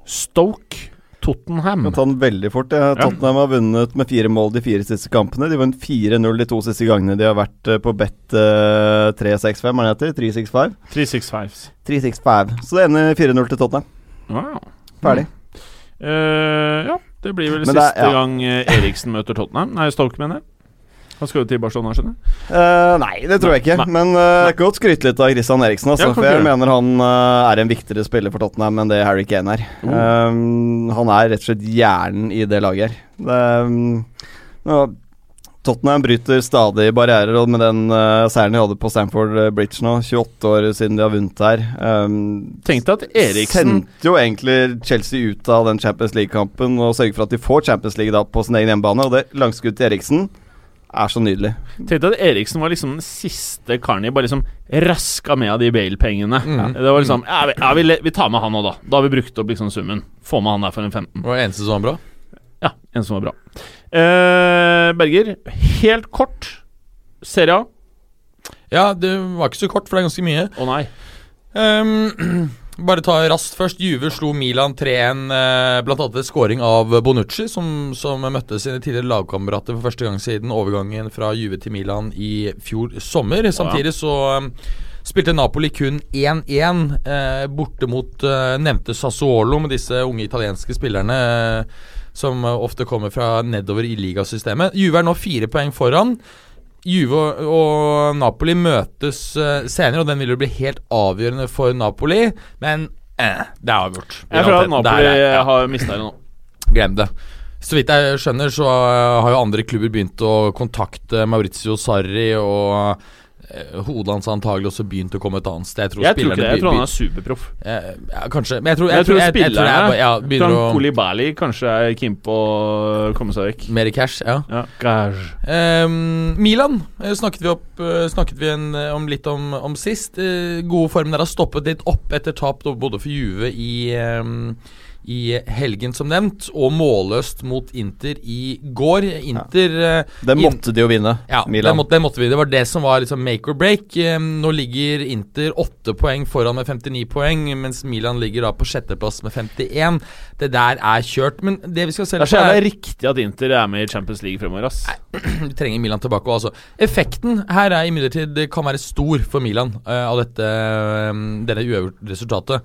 Stoke Tottenham. Kan ta den veldig fort. Ja. Tottenham har vunnet med fire mål de fire siste kampene. De vant 4-0 de to siste gangene de har vært eh, på bet uh, 365, er det heter? 365? 365. 365. Så det ender 4-0 til Tottenham. Wow. Ferdig. Eh, ja, det blir vel det er- siste ja. gang eh, Eriksen møter Tottenham. Nei, Stoke, mener jeg. Han skal jo til Barcelona, skjønner jeg. Uh, nei, det tror jeg ikke. Nei. Men uh, jeg kan godt skryte litt av Christian Eriksen. Altså, Ja, for jeg mener han uh, er en viktigere spiller for Tottenham enn det Harry Kane er. Uh. Um, han er rett og slett hjernen i det laget her. Det, um, Tottenham bryter stadig barrierer, og med den seieren de hadde på Stamford Bridge nå, 28 år siden de har vunnet her um, Tenk deg at Eriksen Sendte jo egentlig Chelsea ut av den Champions League-kampen og sørget for at de får Champions League da på sin egen hjemmebane. Og det langskuddet til Eriksen er så nydelig. Tenk at Eriksen var liksom den siste karen de bare liksom raska med av de Bale-pengene. Mm. Det var liksom Ja, vi, ja vi, vi tar med han òg, da. Da har vi brukt opp liksom summen. Få med han der for en 15. Det var eneste som var bra. Ja, eneste som var bra. Eh, Berger, helt kort. Serie A. Ja, det var ikke så kort, for det er ganske mye. Å nei. Ehm, bare ta raskt først. Juve slo Milan 3-1, bl.a. blant annet ved scoring av Bonucci, som, som møtte sine tidligere lagkamerater for første gang siden overgangen fra Juve til Milan i fjor sommer. Samtidig så eh, spilte Napoli kun 1-1 eh, borte mot eh, nevnte Sassuolo med disse unge italienske spillerne. eh, som eh, ofte kommer fra nedover i ligasystemet. Juve er nå fire poeng foran. Juve og- Napoli møtes eh, senere, og den vil jo bli helt avgjørende for Napoli. Men eh, det er avgjort. Jeg tror at Napoli er- ja, har mista det nå. Glem det. Så vidt jeg skjønner, så eh, har jo andre klubber begynt å kontakte Maurizio Sarri, og hodet hans antagelig også begynt å komme et annet sted. Jeg tror, Jeg tror ikke det. Jeg tror han er superproff. eh, ja, Kanskje. Men jeg tror, Jeg, jeg, tror jeg, jeg, tror jeg, ja, begynner å Kolibali kanskje er keen på å komme seg vekk. Mer cash, ja. Ja, cash. Um, Milan eh, snakket vi, opp, eh, snakket vi en, eh, om litt om, om sist. Uh, gode formen der har stoppet litt opp etter tap både for Juve i, ehm, i helgen, som nevnt, og målløst mot Inter i går. Inter ja. Den måtte de jo vinne, ja, Milan. måtte, det måtte vi. Det var det som var liksom make or break. Nå ligger Inter åtte poeng foran med 59 poeng, mens Milan ligger da på sjetteplass med 51. Det der er kjørt. Men det vi skal se Det er er- riktig at Inter er med i Champions League fremover, ass. vi trenger Milan tilbake òg, altså. Effekten her er imidlertid det kan være stor for Milan uh, av dette eh, denne uavgjort-resultatet.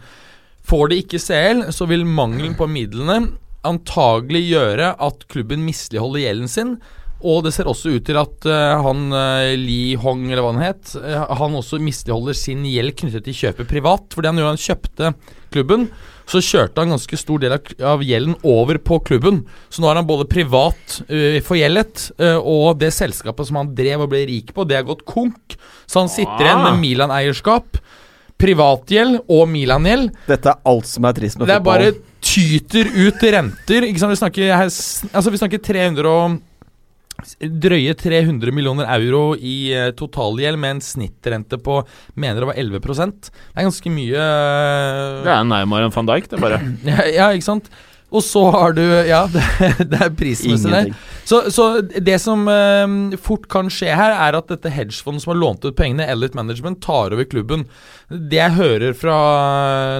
Får de ikke CL, så vil mangelen på midlene antagelig gjøre at klubben misligholder gjelden sin. Og det ser også ut til at uh, han uh, Li Hong, eller hva han het, uh, han også misligholder sin gjeld knyttet til kjøpet privat. Fordi han, han kjøpte klubben, så kjørte han ganske stor del av, av gjelden over på klubben. Så nå er han både privat forgjeldet, og det selskapet som han drev og ble rik på, det har gått konk. Så han sitter igjen med Milan-eierskap, privatgjeld og Milan-gjeld. Dette er alt som er trist med Det er bare tyter ut renter. Ikke sant? Vi snakker, altså vi snakker 300 og Drøye 300 millioner euro i eh, totalgjeld med en snittrente på mener det var 11% Det er ganske mye eh, Det er nærmere enn van Dijk, det, bare. ja, ja, ikke sant? Og så har du Ja, det, det er prismessig der. Så, så det som eh, fort kan skje her, er at dette hedgefondet som har lånt ut pengene, Elliot Management, tar over klubben. Det jeg hører fra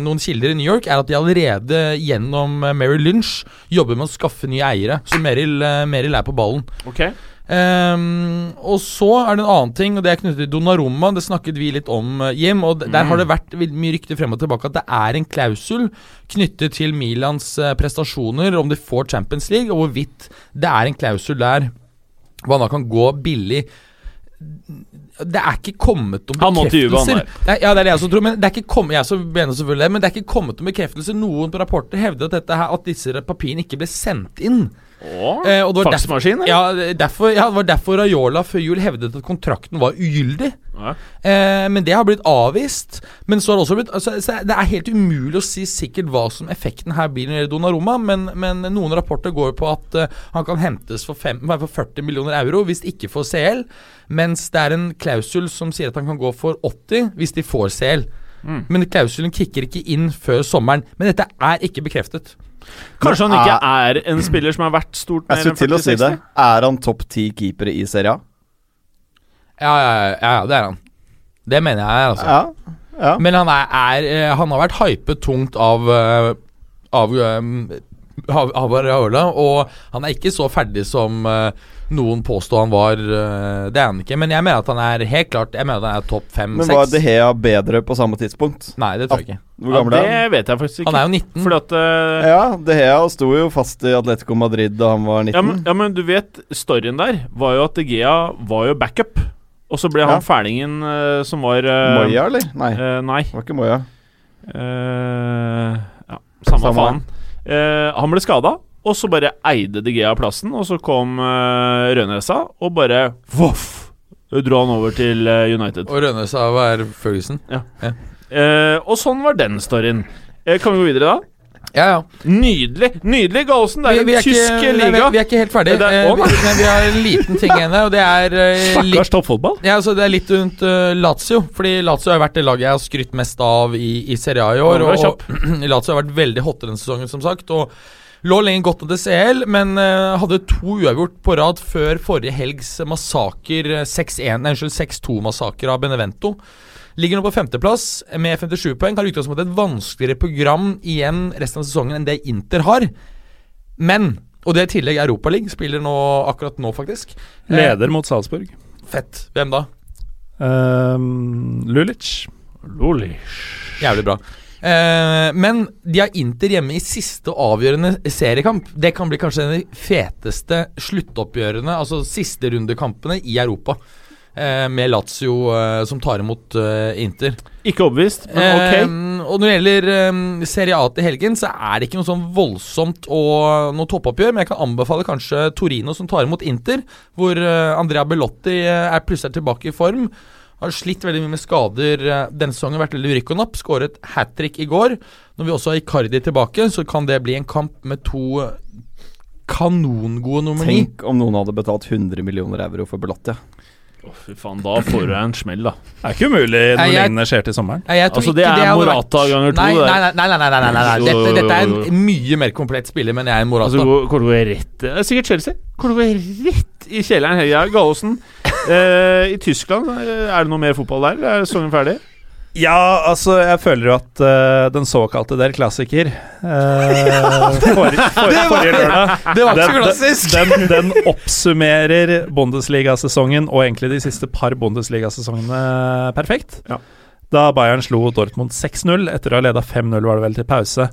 noen kilder i New York, er at de allerede gjennom Mary Lynch jobber med å skaffe nye eiere. Så Merrill, eh, Merrill er på ballen. Ok Ehm, og så er det en annen ting, og det er knyttet til Donnarumma. Det snakket vi litt om, eh, Jim. Og der har det vært mye rykter frem og tilbake at det er en klausul knyttet til Milans eh, prestasjoner, om de får Champions League, og hvorvidt det er en klausul der hva da kan gå billig. Det er ikke kommet Juve, bekreftelser. Det er, ja, det er det jeg også tror. Men det er ikke kommet, jeg mener selvfølgelig det, men det er ikke kommet noen bekreftelser. Noen rapporter hevder at, her, at disse papirene ikke ble sendt inn. Åh, Eh, og det var Faksmaskin? Ja, derfor, ja, det var derfor Rayola før jul hevdet at kontrakten var ugyldig. Ja. Eh, men det har blitt avvist. Men så har det også blitt altså, Det er helt umulig å si sikkert hva som effekten her blir når det gjelder Donnarumma, men, men noen rapporter går på at uh, han kan hentes for, fem, for 40 millioner euro hvis ikke får CL, mens det er en klausul som sier at han kan gå for 80 hvis de får CL. Mm. Men klausulen kicker ikke inn før sommeren. Men dette er ikke bekreftet. Kanskje han ikke er en spiller som har vært stort mer til å si det. Er han topp ti keepere i Serie A? Ja, ja, ja, ja, det er han. Det mener jeg, altså. Ja. ja. Men han, er, er, eh, han har vært hypet tungt av eh, Av, eh, av, av og han er ikke så ferdig som eh, noen påstår han var. eh, det er han ikke, men jeg mener at han er helt klart Jeg mener at han er topp Men var De fem-seks. Gea bedre på samme tidspunkt? Nei, det tror jeg ikke. Hvor gammel er han? det vet jeg faktisk ikke. Han er jo 19. Fordi at uh... Ja, De Gea sto jo fast i Atletico Madrid da han var 19. ja, men, ja, men du vet, storyen der var jo at De Gea var jo backup. Og så ble han Ja. fælingen uh, som var uh, Moya, eller? Nei, eh, nei. det var ikke Moya. Eh, ja, samme, Samme. faen. Eh, han ble skada, og så bare eide De Gea plassen. Og så kom eh, Rønesa og bare voff! Dro han over til eh, United. Og Rønesa var Ferguson. Eh, og sånn var den storyen. Eh, kan vi gå videre, da? Ja, ja. Nydelig! Nydelig, Gallosen! Det er en er tysk ikke, nei, liga. vi, vi er ikke helt ferdig. Det er- Eh, vi, men vi har en liten ting igjen her, og det er eh, Stakkars toppfotball. Ja, altså Det er litt rundt uh, Lazio. Fordi Lazio har vært det laget jeg har skrytt mest av i, i Serie A i år. Og, og Lazio har vært veldig hotte denne sesongen, som sagt. Og lå lenge godt under CL, men uh, hadde to uavgjort på rad før forrige helgs massaker eh, 6-1, nei, unnskyld, 6-2-massaker av Benevento. Ligger nå på femteplass med 57 poeng. Har er et vanskeligere program igjen resten av sesongen enn det Inter har. Men Og det er i tillegg Europaligaen, Spiller nå akkurat nå, faktisk. Eh, Leder mot Salzburg. Fett. Hvem da? Um, Lulic. Jævlig bra. Uh, men de har Inter hjemme i siste avgjørende seriekamp. Det kan bli kanskje de feteste sluttoppgjørene, altså siste rundekampene i Europa. Eh, med Lazio eh, som tar imot eh, Inter. Ikke overbevist, men ok. Eh, og når det gjelder eh, Serie A til helgen, så er det ikke noe sånn voldsomt og noe toppoppgjør, men jeg kan anbefale kanskje Torino som tar imot Inter, hvor eh, Andrea Bellotti eh, er plutselig tilbake i form. Har slitt veldig mye med skader denne sesongen, vært veldig rykk og napp. Skåret hat trick i går. Når vi også har Icardi tilbake, så kan det bli en kamp med to kanongode nummer ni. Tenk om noen hadde betalt 100 millioner euro for Belotti. Å, fy faen, da får du deg en smell, da. Det er ikke umulig noe når lignende skjer til sommeren. Nei, jeg tror Altså, ikke det er vært- Morata ganger to, Nei, det nei, nei, nei, nei, nei, nei, nei. Dette, dette er en mye mer komplett spiller, men jeg er en Morata. Altså, går- kommer til å gå rett Det er sikkert Chelsea. Til å rett i kjelleren. Ja, Gallosen. Eh, I Tyskland, eh, er det noe mer fotball der? Er sesongen ferdig? Ja, altså, jeg føler jo at uh, den såkalte Der Klassiker uh, Forrige forrige lørdag det var ikke så klassisk! den, den, den oppsummerer Bundesliga-sesongen og egentlig de siste par Bundesliga-sesongene perfekt. Ja. Da Bayern slo Dortmund 6-0 etter å ha leda 5-0, var det vel, til pause.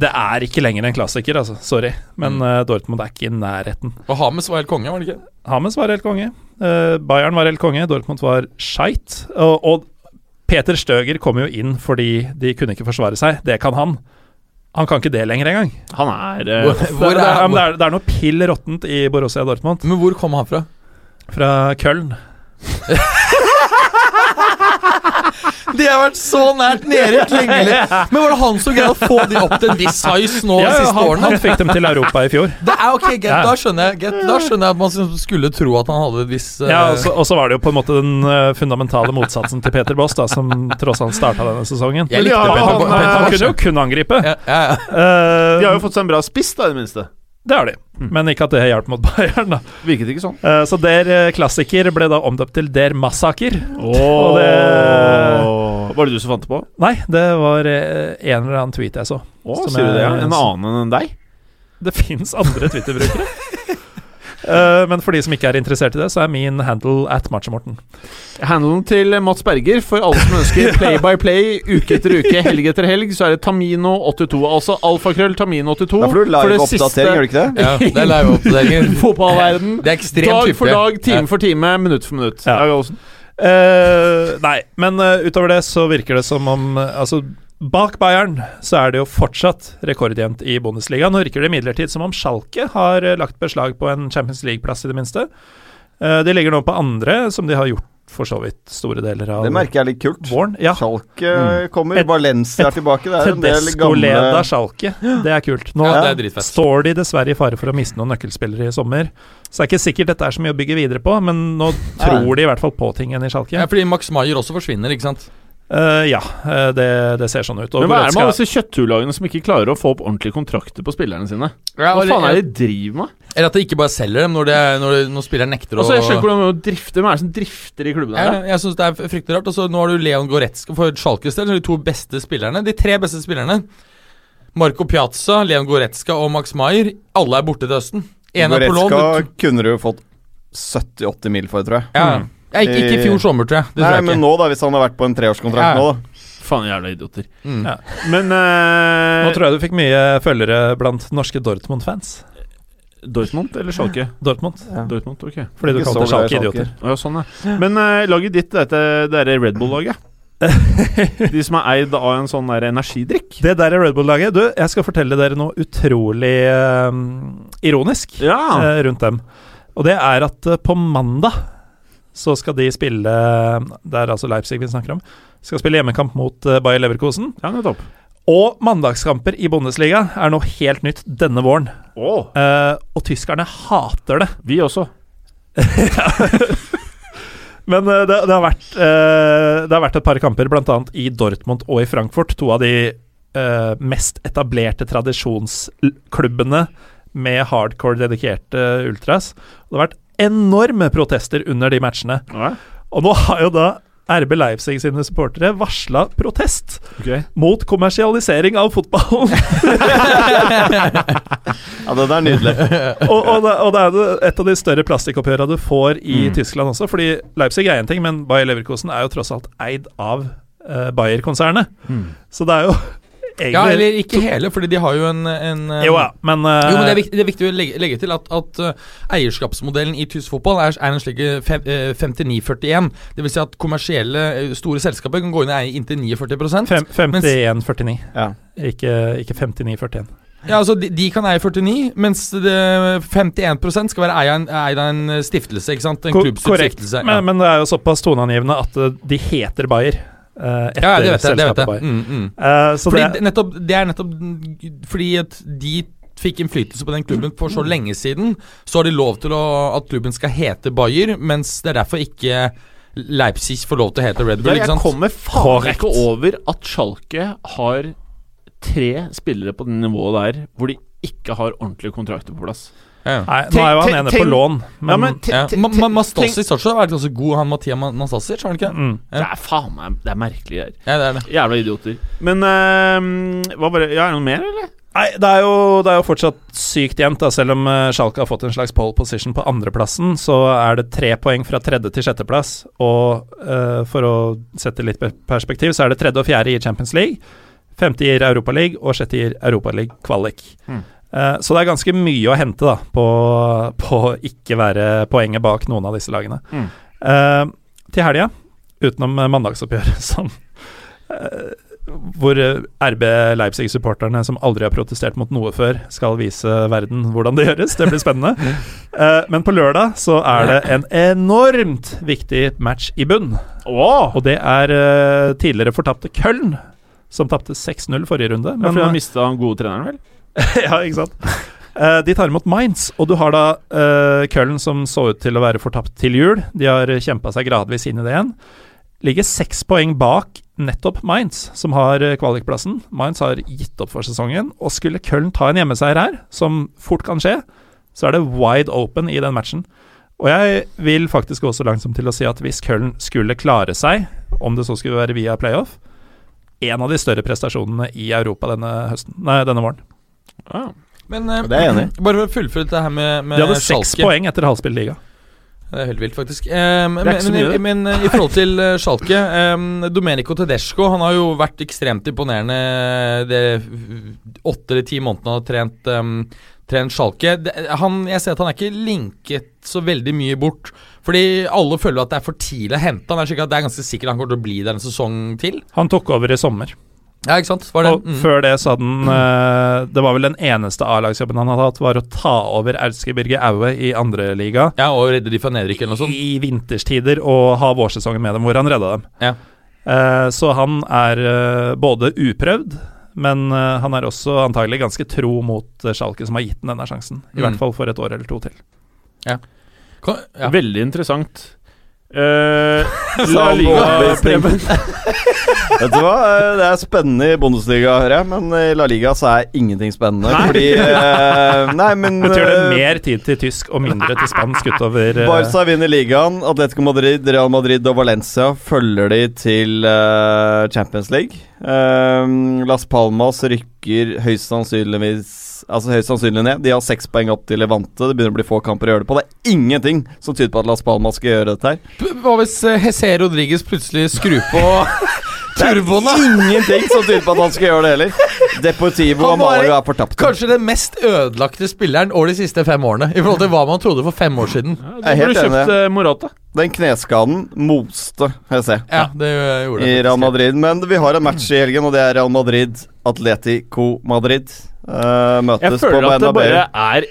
Det er ikke lenger en klassiker, altså. Sorry. Men eh, Dortmund er ikke i nærheten. Og Hames var helt konge, var det ikke? Hames var helt konge. Uh, Bayern var helt konge. Dortmund var skeit. Og, og Peter Støger kom jo inn fordi de kunne ikke forsvare seg. Det kan han. Han kan ikke det lenger engang. Han er uh, Hvor, hvor det, er, er, det, er, det er noe pill råttent i Borussia Dortmund. men hvor kom han fra? Fra Köln. Det har vært så nært nede lenge. Men var det han som greide å få de opp til en viss size nå de siste han, årene? han fikk dem til Europa i fjor. Det er ok, get, Ja. da, skjønner jeg, get, da skjønner jeg at man skulle tro at han hadde et visst eh, Ja, og så- Og så var det jo på en måte den eh, fundamentale motsatsen til Peter Boss, da, som tross alt starta denne sesongen. Jeg likte Ja, Peter, han, Peter, han, Peter Han kunne jo kun angripe. ja, ja, ja. Uh, De har jo fått seg en bra spiss, da, i det minste. Det har de, men ikke at det hjalp mot Bayern. da Virket ikke sånn. Eh, Så Der eh, klassiker ble da omdøpt til Der Massaker. Og det- Var det du som fant det på? Nei, det var eh, en eller annen tweet jeg så. Oh, Som sier du det? ja? En annen enn deg? Det fins andre Twitter-brukere. Eh, men for de som ikke er interessert i det, så er min handle at Matchamorten. Handelen til Mats Berger, for alle som ønsker play by play uke etter uke, helg etter helg, så er det Tamino82. Altså alfakrøll Tamino82. Da får du live-oppdatering, gjør du ikke det? ja, det er live-oppdatering. Fotballverden. Det er ekstremt Dag for dag, time Ja. for time, minutt for minutt. Ja. Uh, Eh, nei, men uh, utover det så virker det som om Altså, bak Bayern så er det jo fortsatt rekordjevnt i Bundesliga. Nå virker det imidlertid som om Schalke har eh, lagt beslag på en Champions League-plass, i det minste. Eh, de ligger nå på andre, som de har gjort for så vidt store deler av Det merker jeg er litt kult. våren. Ja. Schalke Mm. kommer, Et- Valencia er tilbake. Det er en del Tedesco leda Schalke. Det er kult. Nå Ja, det er står de dessverre i fare for å miste noen nøkkelspillere i sommer. Så det er ikke sikkert dette er så mye å bygge videre på, men nå tror de i hvert fall på ting igjen i Schalke. Ja, fordi Max Maier også forsvinner, ikke sant? Eh, ja, eh, det, det ser sånn ut. Og Men hva er det med alle disse kjøtthullagene som ikke klarer å få opp ordentlige kontrakter på spillerne sine? Ja, Hva faen er det de driver med? Eller at de ikke bare selger dem når, de, når, de, når spilleren nekter å Altså, jeg skjønner ikke hvordan de drifter Hvem er det som drifter i klubben her? Ja, jeg syns det er fryktelig rart. Og nå har du Leon Goretzka for Schalkes del. De to beste spillerne De tre beste spillerne. Marco Piazza, Leon Goretzka og Max Maier. Alle er borte til høsten. En. Goretzka kunne du jo fått 70-80 mil for, tror jeg. Ja. Ja, ikke, ikke i fjor sommer, tror jeg. Det tror Nei, jeg men ikke. nå, da, hvis han har vært på en treårskontrakt Ja. nå, da. Faen, jævla idioter. Mm. Ja. Men eh, Nå tror jeg du fikk mye følgere blant norske Dortmund-fans. Dortmund eller Schalke? Dortmund. Ja. Dortmund, ok. Fordi du Ikke kalte så glad i Schalke Schalke. idioter. Å, ja, sånn, ja. Men eh, laget ditt, dette det er Red Bull-laget. De som er eid av en sånn der energidrikk. Det der er Red Bull-laget. Du, jeg skal fortelle dere noe utrolig eh, ironisk Ja. eh, rundt dem. Og det er at eh, på mandag så skal de spille Det er altså Leipzig vi snakker om. Skal spille hjemmekamp mot eh, Bayer Leverkosen. ja, nettopp. Og mandagskamper i Bundesliga er noe helt nytt denne våren. Oh. Eh, og tyskerne hater det. vi også. Men eh, det, det, har vært, eh, det har vært et par kamper, bl.a. i Dortmund og i Frankfurt. To av de eh, mest etablerte tradisjonsklubbene med hardcore dedikerte ultras. Det har vært enorme protester under de matchene. Ja, Og nå har jo da RB Leipzig sine supportere varsla protest okay. mot kommersialisering av fotballen. Ja, den er nydelig. og, og, det, og det er et av de større plastikkoppgjørene du får i Mm. Tyskland også. Fordi Leipzig er én ting, men Bayer Leverkosen er jo tross alt eid av uh, Bayer-konsernet. Mm. Så det er jo egentlig Ja, eller ikke hele, fordi de har jo en, en eh, Jo ja, men, uh, Jo, men Det er viktig, det er viktig å legge, legge til at, at uh, eierskapsmodellen i tysk fotball er, er en slik eh, fem- eh, 59-41. Det vil si at kommersielle store selskaper kan gå inn og eie inntil 49 fem- 51-49. Ja. Ikke, ikke 59-41. Ja, altså de, de kan eie 49, mens det 51 skal være eid av en, stiftelse. ikke sant? En Ko- Korrekt. Ja. Men, men det er jo såpass toneangivende at de heter Bayer. Eh, etter ja, det vet jeg. Det vet jeg. Mm, mm. Uh, så Fordi det, det, nettopp, det er nettopp fordi at de fikk innflytelse på den klubben for så lenge siden, så har de lov til å, at klubben skal hete Bayer, mens det er derfor ikke Leipzig får lov til å hete Red Bull. Ja, ikke jeg sant? kommer faen ikke over at Schalke har tre spillere på det nivået der hvor de ikke har ordentlige kontrakter på plass. Ja. nei, nå er jo han ene på lån, men, ja, men Ja. Ma- Mastasic også har vært ganske god, han Mathias Mastasic, har han ikke? mm. Det er faen meg Det er merkelig greier. Ja, det er det. Jævla idioter. Men uh, hva bare Ja, er det noe mer, eller? Nei, det er, jo, det er jo fortsatt sykt jevnt. Selv om uh, Schalke har fått en slags pole position på andreplassen, så er det tre poeng fra tredje til sjetteplass. Og uh, for å sette litt perspektiv, så er det tredje og fjerde i Champions League. Femte gir Europaliga, og sjette gir Europaliga-kvalik. Mm. Eh, så det er ganske mye å hente da på, på ikke være poenget bak noen av disse lagene. Mm. Uh, til helga, utenom mandagsoppgjøret, som uh, hvor RB Leipzig-supporterne som aldri har protestert mot noe før, skal vise verden hvordan det gjøres. Det blir spennende. uh, men på lørdag så er det en enormt viktig match i bunn. Oh. Og det er tidligere fortapte Köln, som tapte 6-0 forrige runde. Men, Men, fordi han mista han gode treneren, vel? ja, ikke sant? Uh, de tar imot Mainz, og du har da uh, Köln som så ut til å være fortapt til jul. De har kjempa seg gradvis inn i det igjen. Ligger seks poeng bak nettopp Mainz, som har eh, kvalikplassen. Mainz har gitt opp for sesongen, og skulle Köln ta en hjemmeseier her, som fort kan skje, så er det wide open i den matchen. Og jeg vil faktisk gå så langt som til å si at hvis Köln skulle klare seg, om det så skulle være via playoff, en av de større prestasjonene i Europa denne, høsten, nei, denne våren. Ah. Men eh, Det er jeg enig i. bare for å fullføre dette her med, med De hadde seks Schalke. poeng etter halvspilt liga. Det er helt vilt, faktisk. Eh, men, ikke så men, mye, det. men eh, i forhold til uh, Schalke eh, Domenico Tedesco Han har jo vært ekstremt imponerende de åtte eller ti månedene han har trent, um, trent Schalke. Det, han, jeg ser at han er ikke linket så veldig mye bort. Fordi alle føler at det er for tidlig å hente han. Er, at det er ganske sikkert han kommer til å bli der en sesong til. Han tok over i sommer. Ja, ikke sant? Var det? Og før det så hadde han uh, Det var vel den eneste A-lagsjobben han hadde hatt, var å ta over Audske Birger Aue i andreliga Ja, Og redde de fra nedrykk eller noe sånt. i vinterstider og ha vårsesongen med dem, hvor han redda dem. Ja. Uh, så han er uh, både uprøvd, men han er også antagelig ganske tro mot Schalke, som har gitt ham denne sjansen. I Mm. hvert fall for et år eller to til. Kan, ja. Veldig interessant. Uh, La Liga, overbevist. Preben. Vet du hva, eh, det er spennende i Bundesliga, hører jeg, men i La Liga så er ingenting spennende. Nei. Fordi uh, Nei, men Betyr det eh, mer tid til tysk og mindre til spansk utover uh, Barca vinner ligaen. Atletico Madrid, Real Madrid og Valencia følger de til eh, Champions League. Eh, Las Palmas rykker høyst sannsynligvis Altså høyst sannsynlig ned. De har seks poeng opp til Levante. Det begynner å bli få kamper å gjøre det på. Det er ingenting som tyder på at Las Palmas skal gjøre dette her. Hva hvis uh, Hesse Rodriguez plutselig skrur på turboen, da? Ingenting som tyder på at han skal gjøre det heller. Deportivo og Malaga er fortapt. Kanskje den mest ødelagte spilleren over de siste fem årene. I forhold til hva man trodde for fem år siden. Ja, Jeg er da helt burde kjøpt Morata. Den kneskaden moste HC Ja, det gjorde i. Real. Madrid. Men vi har en match i helgen, og det er Real Madrid Atletico Madrid. Eh, Jeg møtes på føler at det bare er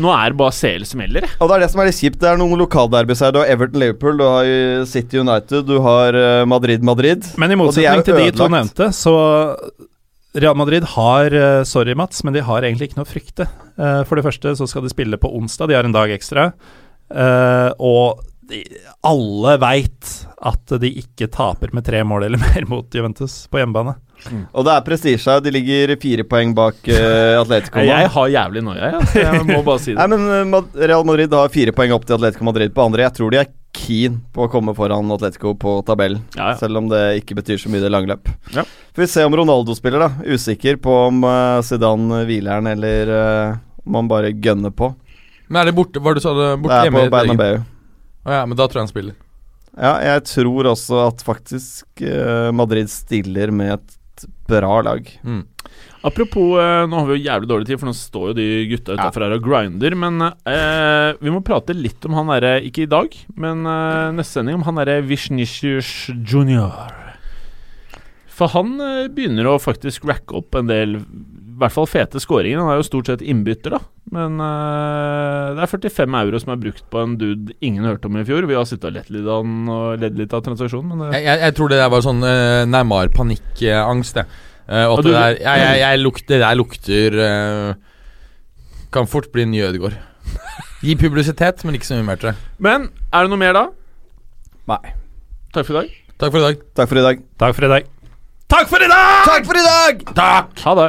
Nå er det bare CL som gjelder. Og det er det som er litt kjipt. Det er noen lokalderbys her. Du har Everton Liverpool, du har City United, du har eh, Madrid Madrid. Men i de motsetning til de to nevnte, så Real Madrid har eh, Sorry, Mats, men de har egentlig ikke noe å frykte. For det første så skal de spille på onsdag, de har en dag ekstra. Eh, og de, alle veit at de ikke taper med tre mål eller mer mot Juventus på hjemmebane. Og det er prestisje her. De ligger fire poeng bak uh, Atletico. Jeg har jævlig noia, jeg. altså. Jeg må bare si Nei, men eh, Real Madrid har fire poeng opp til Atletico Madrid på andre. Jeg tror de er keen på å komme foran Atletico på tabellen. Ja, ja. Selv om det ikke betyr så mye det langløp. Ja. Får vi se om Ronaldo spiller, da. Usikker på om uh, Zidane hviler han, eller uh, om han bare gønner på. Men er det borte? Hva du sa det? Borte det er hjemme? på? Bernabeu. Å ja, men da tror jeg han spiller. Ja, jeg tror også at faktisk uh, Madrid stiller med et bra lag. Mm. Apropos, eh, nå har vi jo jævlig dårlig tid, for nå står jo de gutta utafor her og grinder. Men eh, vi må prate litt om han derre, ikke i dag, men eh, neste sending, om han derre Vishnishus junior. For han eh, begynner å faktisk racke opp en del, hvert fall fete skåringer. Han er jo stort sett innbytter, da. Men uh, det er 45 euro som er brukt på en dude ingen hørte om i fjor. Vi har sittet og lett litt av den og ledd litt av transaksjonen, men det Jeg, jeg, jeg tror det der var sånn uh, nærmere panikkangst, det. Uh, og at du- det der jeg, jeg, jeg lukter, Det der lukter eh, Kan fort bli en ny Ødegaard. Gi publisitet, men ikke så mye mer til det. Men er det noe mer da? Nei. Takk for i dag. Takk for i dag. Takk for i dag. Takk for i dag. Takk for i dag! Takk for i dag! Takk! Ha det.